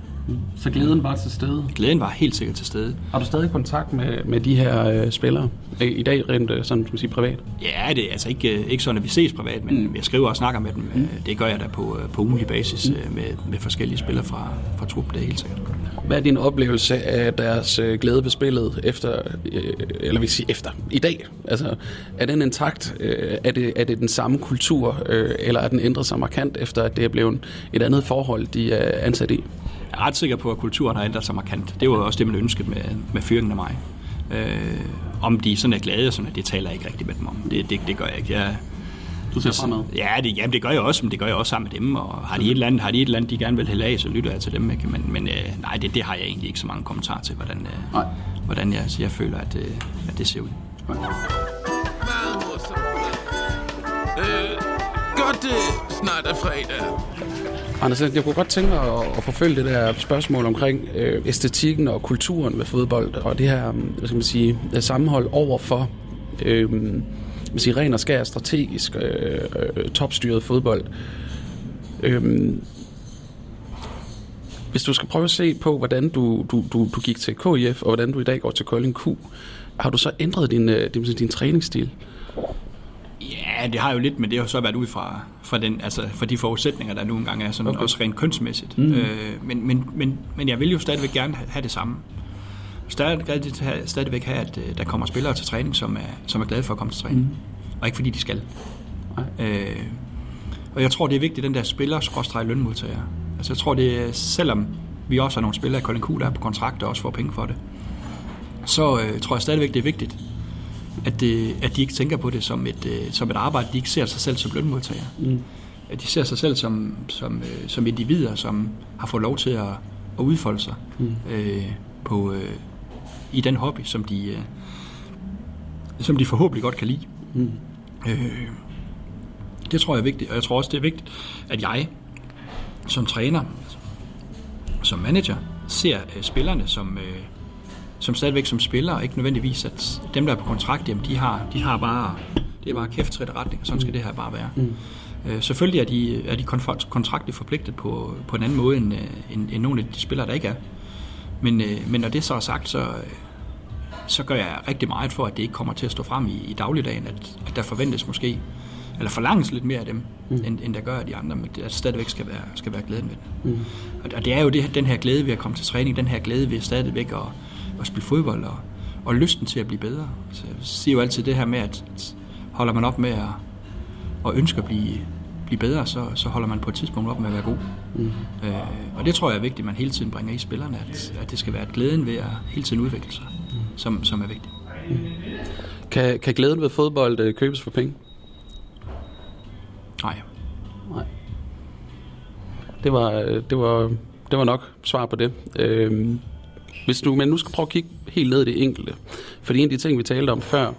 Så glæden var til stede. Glæden var helt sikkert til stede. Har du stadig kontakt med, med de her øh, spillere øh, i dag, rent øh, sådan, som siger, privat? Ja, det er altså ikke, øh, ikke sådan, at vi ses privat, men mm. jeg skriver og snakker med dem. Mm. Det gør jeg da på, øh, på ugenlig basis mm. med, med forskellige spillere fra, fra truppen, det er helt sikkert. Hvad er din oplevelse af deres øh, glæde ved spillet efter, øh, eller vil sige efter, i dag? Altså, er den intakt? Øh, er, det, er det den samme kultur, øh, eller er den ændret sig markant efter, at det er blevet et andet forhold, de er ansat i? Jeg er ret sikker på, at kulturen har ændret sig markant. Det var også det, man ønskede med, med fyringen af mig. Øh, om de sådan er glade, sådan, det taler jeg ikke rigtig med dem om. Det, det, det gør jeg ikke. Jeg, Du ser fremad. Ja, det, jamen, det gør jeg også, men det gør jeg også sammen med dem. Og har de et eller andet, har de et eller andet de gerne vil hælde af, så lytter jeg til dem. Ikke? Men, men øh, nej, det, det har jeg egentlig ikke så mange kommentarer til, hvordan, øh, Nej. hvordan jeg, jeg føler, at, øh, at det ser ud. Meget morsomt. Øh, godt det snart er fredag. Anders, jeg kunne godt tænke mig at, at forfølge det der spørgsmål omkring øh, æstetikken og kulturen ved fodbold, og det her, hvad skal man sige, sammenhold over for øh, man siger, ren og skær strategisk øh, øh, topstyret fodbold. Øh, hvis du skal prøve at se på, hvordan du, du, du, du gik til KIF, og hvordan du i dag går til Kolding Q, har du så ændret din, øh, din, din træningsstil? Ja, det har jo lidt, men det har så været ud fra, fra, den, altså, fra de forudsætninger, der nu engang er, sådan, okay. også rent kønsmæssigt. Mm. Øh, men, men, men, men jeg vil jo stadigvæk gerne ha- have det samme. Stadig, stadigvæk have, at øh, der kommer spillere til træning, som er, som er glade for at komme til træning. Mm. Og ikke fordi de skal. Øh, og jeg tror, det er vigtigt, den der spiller lønmodtager. Altså jeg tror, det er, selvom vi også har nogle spillere i Kolding Q, der er på kontrakt og også får penge for det, så øh, tror jeg stadigvæk, det er vigtigt, at, det, at de ikke tænker på det som et, øh, som et arbejde. De ikke ser sig selv som lønmodtagere. Mm. At de ser sig selv som, som, øh, som individer, som har fået lov til at, at udfolde sig mm. øh, på, øh, i den hobby, som de, øh, som de forhåbentlig godt kan lide. Mm. Øh, det tror jeg er vigtigt, og jeg tror også, det er vigtigt, at jeg som træner, som manager, ser øh, spillerne som, øh, som stadigvæk som spillere, og ikke nødvendigvis, at dem, der er på kontrakt, jamen, de har, de har bare, det er bare kæft retning, og sådan skal det her bare være. Mm. Øh, selvfølgelig er de, er de kontraktligt forpligtet på, på en anden måde, end, øh, end, end nogle af de spillere, der ikke er. Men, øh, men når det så er sagt, så, så gør jeg rigtig meget for, at det ikke kommer til at stå frem i, i dagligdagen, at, at der forventes måske, eller forlanges lidt mere af dem, mm. end, end der gør af de andre, men det at stadigvæk skal være, skal være glæden ved det. Mm. Og, og det er jo det, den her glæde ved at komme til træning, den her glæde ved stadigvæk at, at spille fodbold, og, og lysten til at blive bedre. Så jeg siger jo altid det her med, at, holder man op med at, at ønske at blive, blive bedre, så, så holder man på et tidspunkt op med at være god. Mm. Øh, og det tror jeg er vigtigt, at man hele tiden bringer i spillerne, at, at det skal være glæden ved at hele tiden udvikle sig, mm. som, som er vigtigt. Mm. Kan, kan glæden ved fodbold øh, købes for penge? Nej. Nej. Det var, øh, det var, det var nok svar på det. Øhm, hvis du, men nu skal prøve at kigge helt ned i det enkelte. Fordi en af de ting, vi talte om før,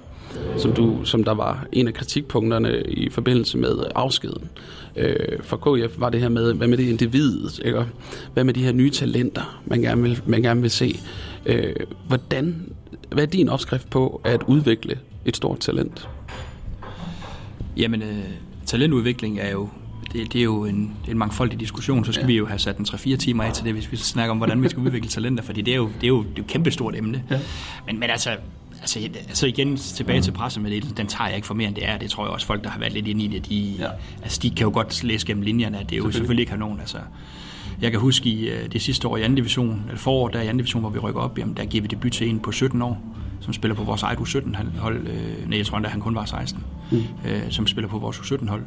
som, du, som der var en af kritikpunkterne i forbindelse med afskeden øh, for KF, var det her med, hvad med det individet, ikke? hvad med de her nye talenter, man gerne vil, man gerne vil se. Øh, hvordan, hvad er din opskrift på at udvikle et stort talent? Jamen, øh, talentudvikling er jo det, det er jo en, en mangfoldig diskussion, så skal ja. vi jo have sat en 3-4 timer af til det, hvis vi snakker om, hvordan vi skal udvikle talenter, fordi det er jo, det er jo, det er jo et kæmpestort emne. Ja. Men, men altså, altså, altså igen tilbage til pressemeddelelsen, den tager jeg ikke for mere end det er. Det tror jeg også folk, der har været lidt inde i det, de, ja. altså, de kan jo godt læse gennem linjerne, at det er jo selvfølgelig, selvfølgelig ikke kanon. Altså, jeg kan huske i det sidste år i anden division, eller forår der i anden division, hvor vi rykker op, jamen, der giver vi debut til en på 17 år, som spiller på vores eget U17-hold. Øh, nej, jeg tror endda, han kun var 16. Mm. Øh, som spiller på vores U17-hold.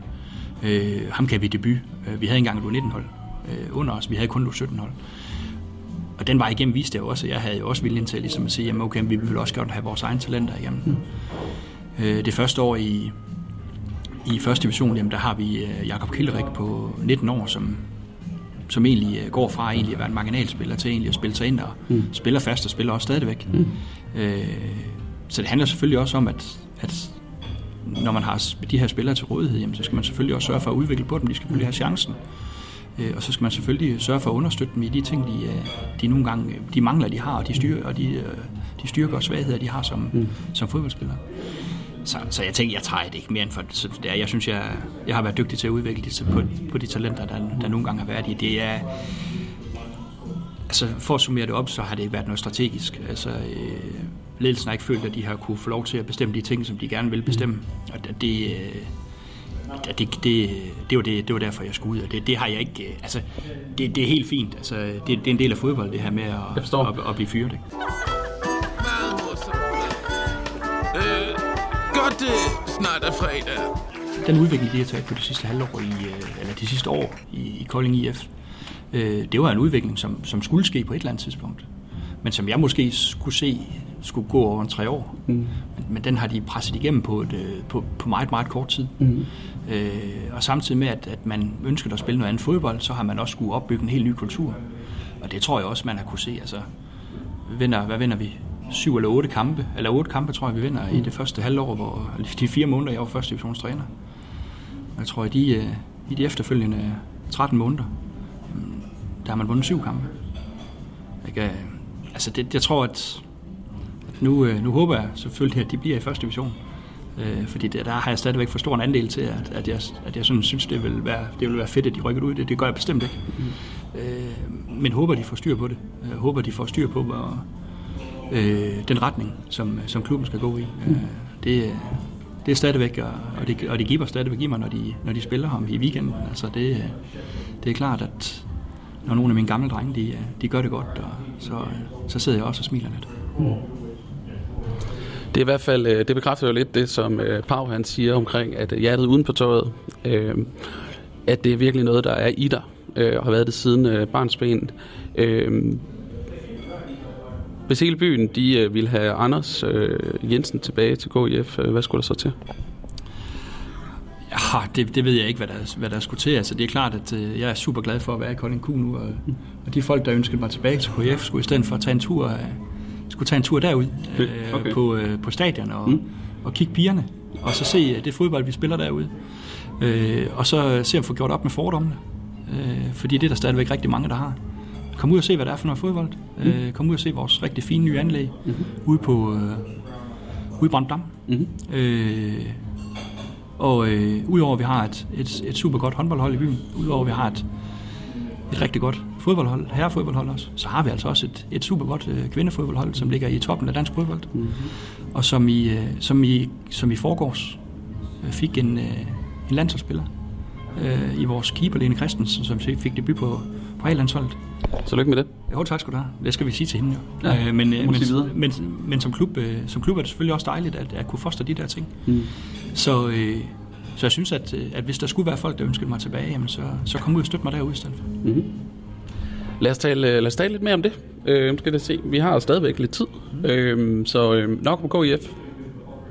Øh, ham kan vi debut. Øh, vi havde engang et U19-hold øh, under os. Vi havde kun et U17-hold. Og den var igennem viste jeg også. Jeg havde jo også viljen til ligesom at sige, jamen okay, vi vil også godt have vores egne talenter igennem. Mm. Øh, det første år i, i første division, jamen, der har vi øh, Jakob Kilderik på 19 år, som, som egentlig øh, går fra egentlig at være en marginalspiller til egentlig at spille sig ind og mm. spiller fast og spiller også stadigvæk. Mm. Øh, så det handler selvfølgelig også om, at, at når man har de her spillere til rådighed, jamen, så skal man selvfølgelig også sørge for at udvikle på dem. De skal selvfølgelig have chancen. Øh, og så skal man selvfølgelig sørge for at understøtte dem i de ting, de, øh, de nogle gange de mangler, de har, og de, styr, og de, øh, de styrker og svagheder, de har som, mm. som fodboldspillere. Så, så jeg tænker, jeg tager det ikke mere end for det er. Jeg synes, jeg, jeg har været dygtig til at udvikle det på, på de talenter, der, der nogle gange har været i. Det er, altså for at summere det op, så har det ikke været noget strategisk. Altså, øh, ledelsen har ikke følt, at de har kunne få lov til at bestemme de ting, som de gerne vil bestemme. Og det, det, øh, det, det, det, var det, det var derfor, jeg skulle ud, og det, det har jeg ikke... øh, Altså, det, det er helt fint. Altså, det, det er en del af fodbold, det her med at, forstår. at, at blive fyret. Ikke? Øh, godt det snart er fredag. Den udvikling, de har taget på det sidste halvår, i, øh, eller de sidste år i, i Kolding IF, øh, det var en udvikling, som, som skulle ske på et eller andet tidspunkt. Men som jeg måske skulle se, skulle gå over en tre år. Mm. Men, men den har de presset igennem på, et, øh, på, på meget, meget kort tid. Mm. Øh, og samtidig med, at, at man ønskede at spille noget andet fodbold, så har man også skulle opbygge en helt ny kultur. Og det tror jeg også, man har kunne se. Altså, vi vinder, hvad vinder vi? Syv eller otte kampe, eller otte kampe, tror jeg, vi vinder mm. i det første halvår, hvor, de fire måneder, jeg var første divisionstræner. Og jeg tror, i de, øh, i de efterfølgende 13 måneder, jamen, der har man vundet syv kampe. Ikke? øh, Altså, det, jeg tror, at, at nu, øh, nu håber jeg selvfølgelig, at de bliver i første division. Øh, fordi der, der har jeg stadigvæk for stor en andel til, at, at jeg, at jeg sådan synes, det vil, være, det vil være fedt, at de rykker ud. Det, det gør jeg bestemt ikke. Mm. Øh, men håber, de får styr på det. Jeg håber, de får styr på hvor, øh, den retning, som, som klubben skal gå i. Mm. Øh, det, det er stadigvæk, og, det, og det giver stadigvæk i mig, når de, når de spiller ham i weekenden. Altså det, det er klart, at når nogle af mine gamle drenge, de, de gør det godt, og så, så sidder jeg også og smiler lidt. Det er i hvert fald, øh, det bekræfter jo lidt det, som øh, Pau han siger omkring, at hjertet uden på tøjet, øh, at det er virkelig noget, der er i dig, øh, og har været det siden øh, barnsben. Øh, hvis hele byen de øh, ville have Anders øh, Jensen tilbage til GIF, øh, hvad skulle der så til? Ja, det, det ved jeg ikke, hvad der, hvad der skulle til. Altså, det er klart, at øh, jeg er super glad for at være i Kolding Q nu, og, og de folk, der ønskede mig tilbage til KF, skulle i stedet for at tage en tur, øh, skulle tage en tur derud øh, Okay. på, øh, på stadion og, mm. og kigge pigerne, og så se øh, det fodbold, vi spiller derude. Øh, og så se, om vi får gjort op med fordommene. Øh, fordi det er der stadigvæk rigtig mange, der har. Kom ud og se, hvad det er for noget fodbold. Mm. Øh, kom ud og se vores rigtig fine nye anlæg mm. ude på øh, ude i Brøndam. Mm. Øh, og øh, udover at vi har et, et, et super godt håndboldhold i byen, udover at vi har et, et rigtig godt fodboldhold, herrefodboldhold også, så har vi altså også et, et super godt øh, kvindefodboldhold, som ligger i toppen af dansk fodbold. Mm-hmm. Og som i, øh, som i, som i forgårs øh, fik en, øh, en landsholdsspiller øh, i vores keeper, Lene Christensen, som fik debut på, på A-landsholdet. Så lykke med det. Jo, tak skal du have. Det skal vi sige til hende jo. Ja, øh, men, øh, men, men, men som, klub, øh, som klub er det selvfølgelig også dejligt at, at kunne foster de der ting. Mm. Så, øh, så jeg synes, at, øh, at hvis der skulle være folk, der ønskede mig tilbage, jamen så, så kom ud og støt mig derude i stedet for. Lad os tale, lad os tale lidt mere om det. Øh, skal det se. Vi har stadigvæk lidt tid, øh, så øh, nok på GIF.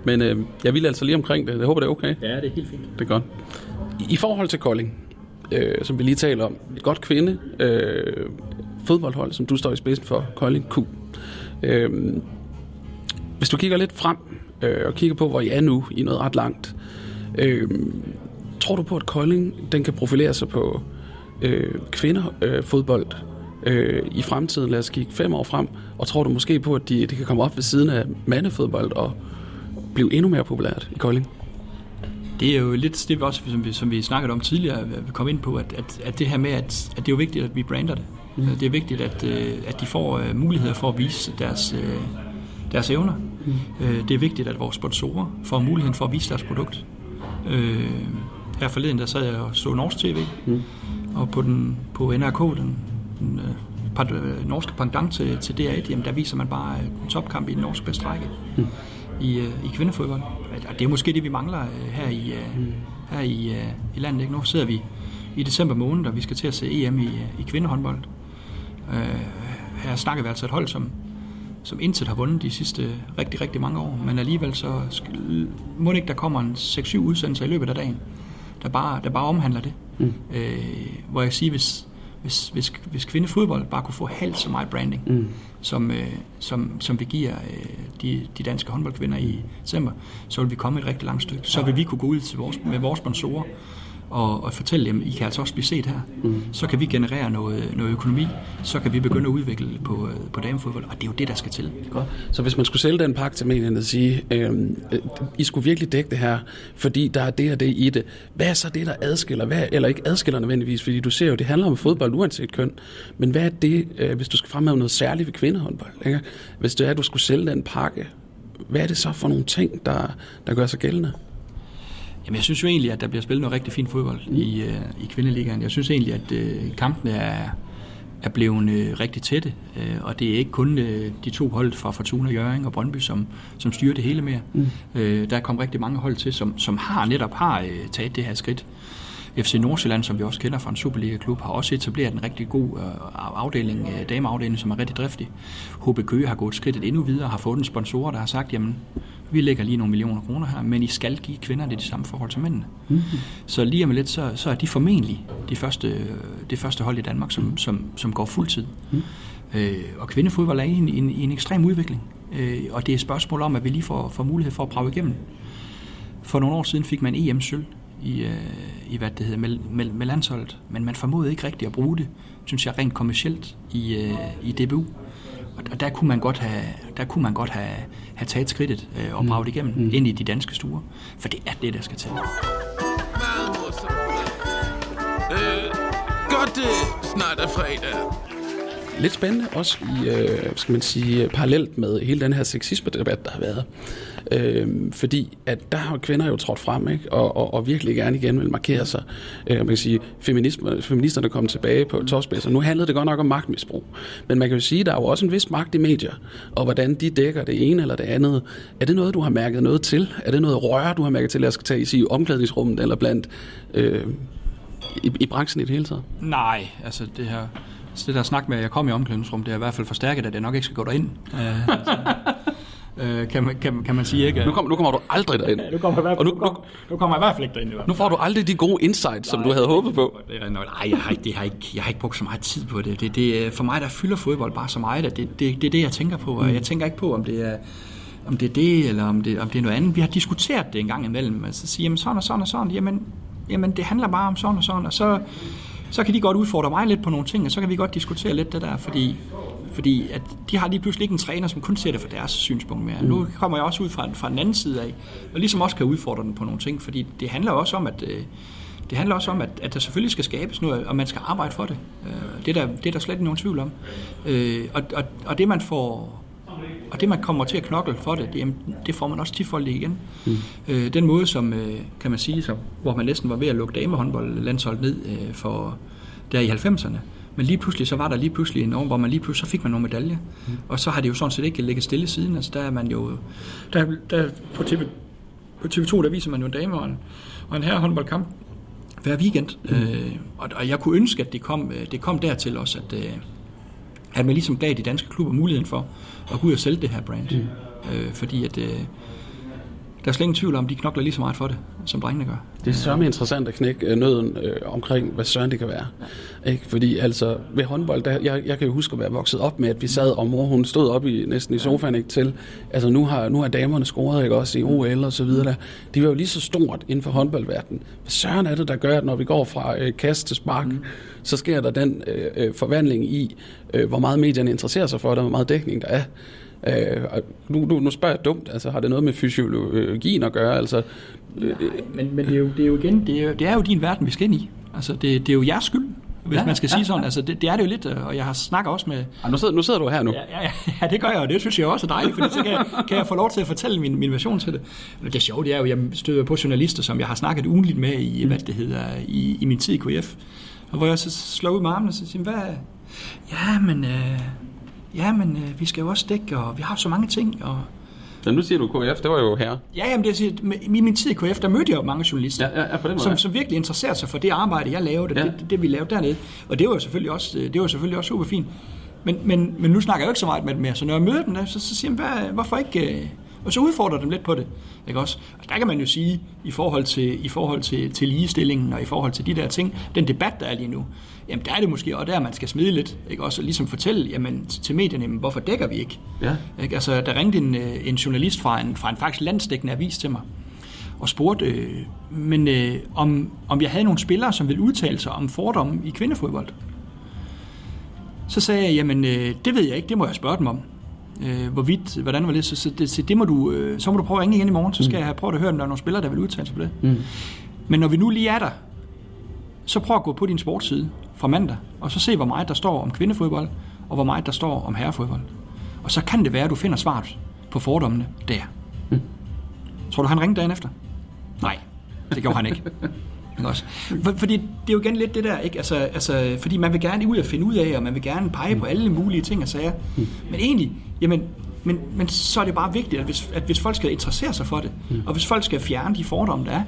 Men øh, jeg vil altså lige omkring det. Jeg håber, det er okay. Ja, det er helt fint. Det er godt. I, i forhold til Kolding, øh, som vi lige taler om, et godt kvinde øh, fodboldhold, som du står i spidsen for, Kolding Q. Øh, hvis du kigger lidt frem øh, og kigger på, hvor I er nu, I er noget ret langt, øh, tror du på, at Kolding den kan profilere sig på øh, kvinderfodbold øh, fodbold, øh, i fremtiden? Lad os kigge fem år frem. Og tror du måske på, at de, det kan komme op ved siden af mandefodbold og blive endnu mere populært i Kolding? Det er jo lidt det, vi også, som vi, som vi snakkede om tidligere, vi kom ind på, at, at, at det her med, at, at det er jo vigtigt, at vi brander det. Mm. Det er vigtigt, at, øh, at de får øh, muligheder for at vise deres, øh, deres evner. Mm. Det er vigtigt, at vores sponsorer får muligheden for at vise deres produkt. Her forleden, der sad jeg og så Norsk TV, mm. og på, den, på NRK, den, den øh, øh, norske pendant til, til DR1, jamen der viser man bare øh, en topkamp i den norske bedste række mm. i, øh, i kvindefodbold. Og det er måske det, vi mangler øh, her i, øh, her i, øh, i landet. Ikke? Nu sidder vi i december måned, og vi skal til at se EM i, øh, i kvindehåndbold. Øh, her snakker vi altså et hold, som, som intet har vundet de sidste rigtig, rigtig mange år. Men alligevel så skal, må det ikke, der kommer en 6-7 udsendelser i løbet af dagen, der bare, der bare omhandler det. Mm. Øh, hvor jeg siger, hvis, hvis, hvis, hvis kvindefodbold bare kunne få halvt så meget branding, mm. som, øh, som, som vi giver øh, de, de danske håndboldkvinder i december, så vil vi komme et rigtig langt stykke. Så vil vi kunne gå ud til vores, med vores sponsorer og, og fortælle dem, I kan altså også blive set her. Mm. Så kan vi generere noget, noget økonomi, så kan vi begynde at udvikle på, øh, på damefodbold, og det er jo det, der skal til. Godt. Så hvis man skulle sælge den pakke til medierne og sige, øh, I skulle virkelig dække det her, fordi der er det og det i det, hvad er så det, der adskiller, hvad, eller ikke adskiller nødvendigvis, fordi du ser jo, det handler om fodbold uanset køn, men hvad er det, øh, hvis du skal fremhæve noget særligt ved kvindehåndbold, ikke? hvis det er, at du skulle sælge den pakke, hvad er det så for nogle ting, der, der gør sig gældende? Jamen, jeg synes jo egentlig, at der bliver spillet noget rigtig fint fodbold mm. i, uh, i kvindeligaen. Jeg synes egentlig, at uh, kampene er, er blevet uh, rigtig tætte, uh, og det er ikke kun uh, de to hold fra Fortuna, Jørgen og Brøndby, som, som styrer det hele mere. Mm. Uh, der er kommet rigtig mange hold til, som, som har netop har uh, taget det her skridt. FC Nordsjælland, som vi også kender fra en Superliga-klub, har også etableret en rigtig god uh, afdeling, uh, dameafdeling, som er rigtig driftig. HB Køge har gået skridtet endnu videre, har fået en sponsorer, der har sagt, jamen, vi lægger lige nogle millioner kroner her, men I skal give kvinderne det samme forhold til mændene. Mm-hmm. Så lige om lidt, så, så er de formentlig de første, det første hold i Danmark, som, som, som går fuldtid. Mm. Øh, og kvindefodbold er i en, en, en ekstrem udvikling, øh, og det er et spørgsmål om, at vi lige får, får mulighed for at prøve igennem. For nogle år siden fik man EM-sølv i, øh, i hvad det hedder, med, med, med landsholdet, men man formåede ikke rigtigt at bruge det, synes jeg, rent kommercielt i, øh, i DBU. Og der kunne man godt have, der kunne man godt have, have taget skridtet øh, og braget igennem mm. ind i de danske stuer. For det er det, der skal til. Øh, godt det snart er fredag. Lidt spændende også i, øh, skal man sige, parallelt med hele den her sexisme-debat, der har været. Øh, fordi at der har kvinder jo trådt frem, ikke? Og, og, og virkelig gerne igen vil markere sig. Øh, man kan sige, feminisme, feministerne kom tilbage på topspids, nu handlede det godt nok om magtmisbrug. Men man kan jo sige, at der er jo også en vis magt i medier, og hvordan de dækker det ene eller det andet. Er det noget, du har mærket noget til? Er det noget røre, du har mærket til, at jeg skal tage i omklædningsrummet eller blandt øh, i, i branchen i det hele taget? Nej, altså det her... Så det der snak med, at jeg kom i omklædningsrum, det er i hvert fald forstærket, at jeg nok ikke skal gå derind. Uh, altså, uh, kan, man, kan, kan man sige, ikke? Nu, kom, nu kommer du aldrig derind. Ja, nu kommer jeg i og nu, nu, nu kommer jeg i hvert fald ikke derind. Nu får du aldrig de gode insights, som nej, du havde håbet på. Nej, jeg har, ikke, det har ikke, jeg har ikke brugt så meget tid på det. det, det for mig, der fylder fodbold bare så meget, at det, det, det er det, jeg tænker på. Og jeg tænker ikke på, om det er om det er det, eller om det, om det er noget andet. Vi har diskuteret det en gang imellem. Altså sige, jamen sådan og sådan og sådan. Jamen, jamen det handler bare om sådan og sådan. Og så, så kan de godt udfordre mig lidt på nogle ting, og så kan vi godt diskutere lidt det der, fordi, fordi at de har lige pludselig ikke en træner, som kun ser det fra deres synspunkt mere. Mm. Nu kommer jeg også ud fra, fra den anden side af, og ligesom også kan udfordre den på nogle ting, fordi det handler også om, at øh, det handler også om, at, at der selvfølgelig skal skabes noget, og man skal arbejde for det. Øh, det, er der, det er der slet ikke nogen tvivl om. Øh, og, og, og det man får og det, man kommer til at knokle for det, det, det får man også tifoldigt igen. Mm. Øh, den måde, som øh, kan man sige, så, hvor man næsten var ved at lukke damehåndboldlandsholdet ned øh, for der i 90'erne. Men lige pludselig, så var der lige pludselig en år, hvor man lige pludselig, så fik man nogle medaljer. Mm. Og så har det jo sådan set ikke ligget stille siden. Altså der er man jo, der, der på, TV, på TV2, der viser man jo en dame og en, og en her håndboldkamp hver weekend. Mm. Øh, og, og jeg kunne ønske, at det kom, øh, det kom dertil også, at, øh, at man ligesom gav de danske klubber muligheden for at gå ud og sælge det her brand. Mm. Øh, fordi at, øh, der er slet ingen tvivl om, de knokler lige så meget for det, som drengene gør. Det er sørme interessant at knække øh, nøden øh, omkring, hvad søren det kan være. Ja. Ikke? Fordi altså, ved håndbold, der, jeg, jeg kan jo huske at være vokset op med, at vi sad, og mor hun stod op i, næsten i sofaen ikke, til, altså nu har, nu har damerne scoret ikke, også i OL og så videre. Der. De var jo lige så stort inden for håndboldverdenen. Hvad søren er det, der gør, at når vi går fra øh, kast til spark, mm. så sker der den øh, øh forvandling i, øh, hvor meget medierne interesserer sig for det, hvor meget dækning der er. Øh, nu, nu, nu spørger jeg dumt, altså har det noget med fysiologien at gøre? Altså, Nej, men, men det, er jo, det er jo igen, det er, det er jo din verden, vi skal ind i. Altså det, det er jo jeres skyld, hvis ja, man skal ja, sige sådan. Altså, det, det er det jo lidt, og jeg har snakket også med... Ja, nu, sidder, nu sidder du her nu. Ja, ja, ja, det gør jeg, og det synes jeg også er dejligt, fordi så kan jeg, kan jeg få lov til at fortælle min, min version til det. Det er sjovt, det er jo, jeg støder på journalister, som jeg har snakket ugenligt med i, mm. hvad det hedder, i, i min tid i KF. Og hvor jeg så slår ud med armene og siger, hvad... Ja, men... Øh, ja, men øh, vi skal jo også dække, og vi har så mange ting, og... Ja, nu siger du KF, det var jo her. Ja, jamen det siger, i min tid i KF, der mødte jeg jo mange journalister, ja, ja, på den måde, som, som virkelig interesserede sig for det arbejde, jeg lavede, ja. det, det, vi lavede dernede. Og det var jo selvfølgelig også, det var selvfølgelig også super fint. Men, men, men nu snakker jeg jo ikke så meget med dem mere, så når jeg møder dem, så, så siger jeg, hvad, hvorfor ikke... Øh, og så udfordrer dem lidt på det. Ikke også? Og der kan man jo sige, i forhold, til, i forhold til, til ligestillingen og i forhold til de der ting, den debat, der er lige nu, jamen der er det måske også der, man skal smide lidt, ikke? også ligesom fortælle jamen, til medierne, jamen, hvorfor dækker vi ikke? Ja. ikke? Altså, der ringte en, øh, en journalist fra en, fra en faktisk landsdækkende avis til mig, og spurgte, øh, men øh, om, om jeg havde nogle spillere, som ville udtale sig om fordomme i kvindefodbold. Så sagde jeg, jamen øh, det ved jeg ikke, det må jeg spørge dem om. Øh, hvorvidt, hvordan var det, så, så, det, så, det må du, øh, så må du prøve at ringe igen i morgen, så skal mm. jeg have prøvet at høre, om der er nogle spillere, der vil udtale sig på det. Mm. Men når vi nu lige er der, så prøv at gå på din sportsside fra mandag, og så se, hvor meget der står om kvindefodbold, og hvor meget der står om herrefodbold. Og så kan det være, at du finder svaret på fordommene der. Mm. Tror du, han ringede dagen efter? Nej, det gjorde han ikke. Ikke også? For, fordi det er jo igen lidt det der, ikke? Altså, altså, fordi man vil gerne ud og finde ud af, og man vil gerne pege på alle mulige ting og sager. Mm. Men egentlig, jamen, men, men så er det bare vigtigt, at hvis, at hvis folk skal interessere sig for det, mm. og hvis folk skal fjerne de fordomme, der er,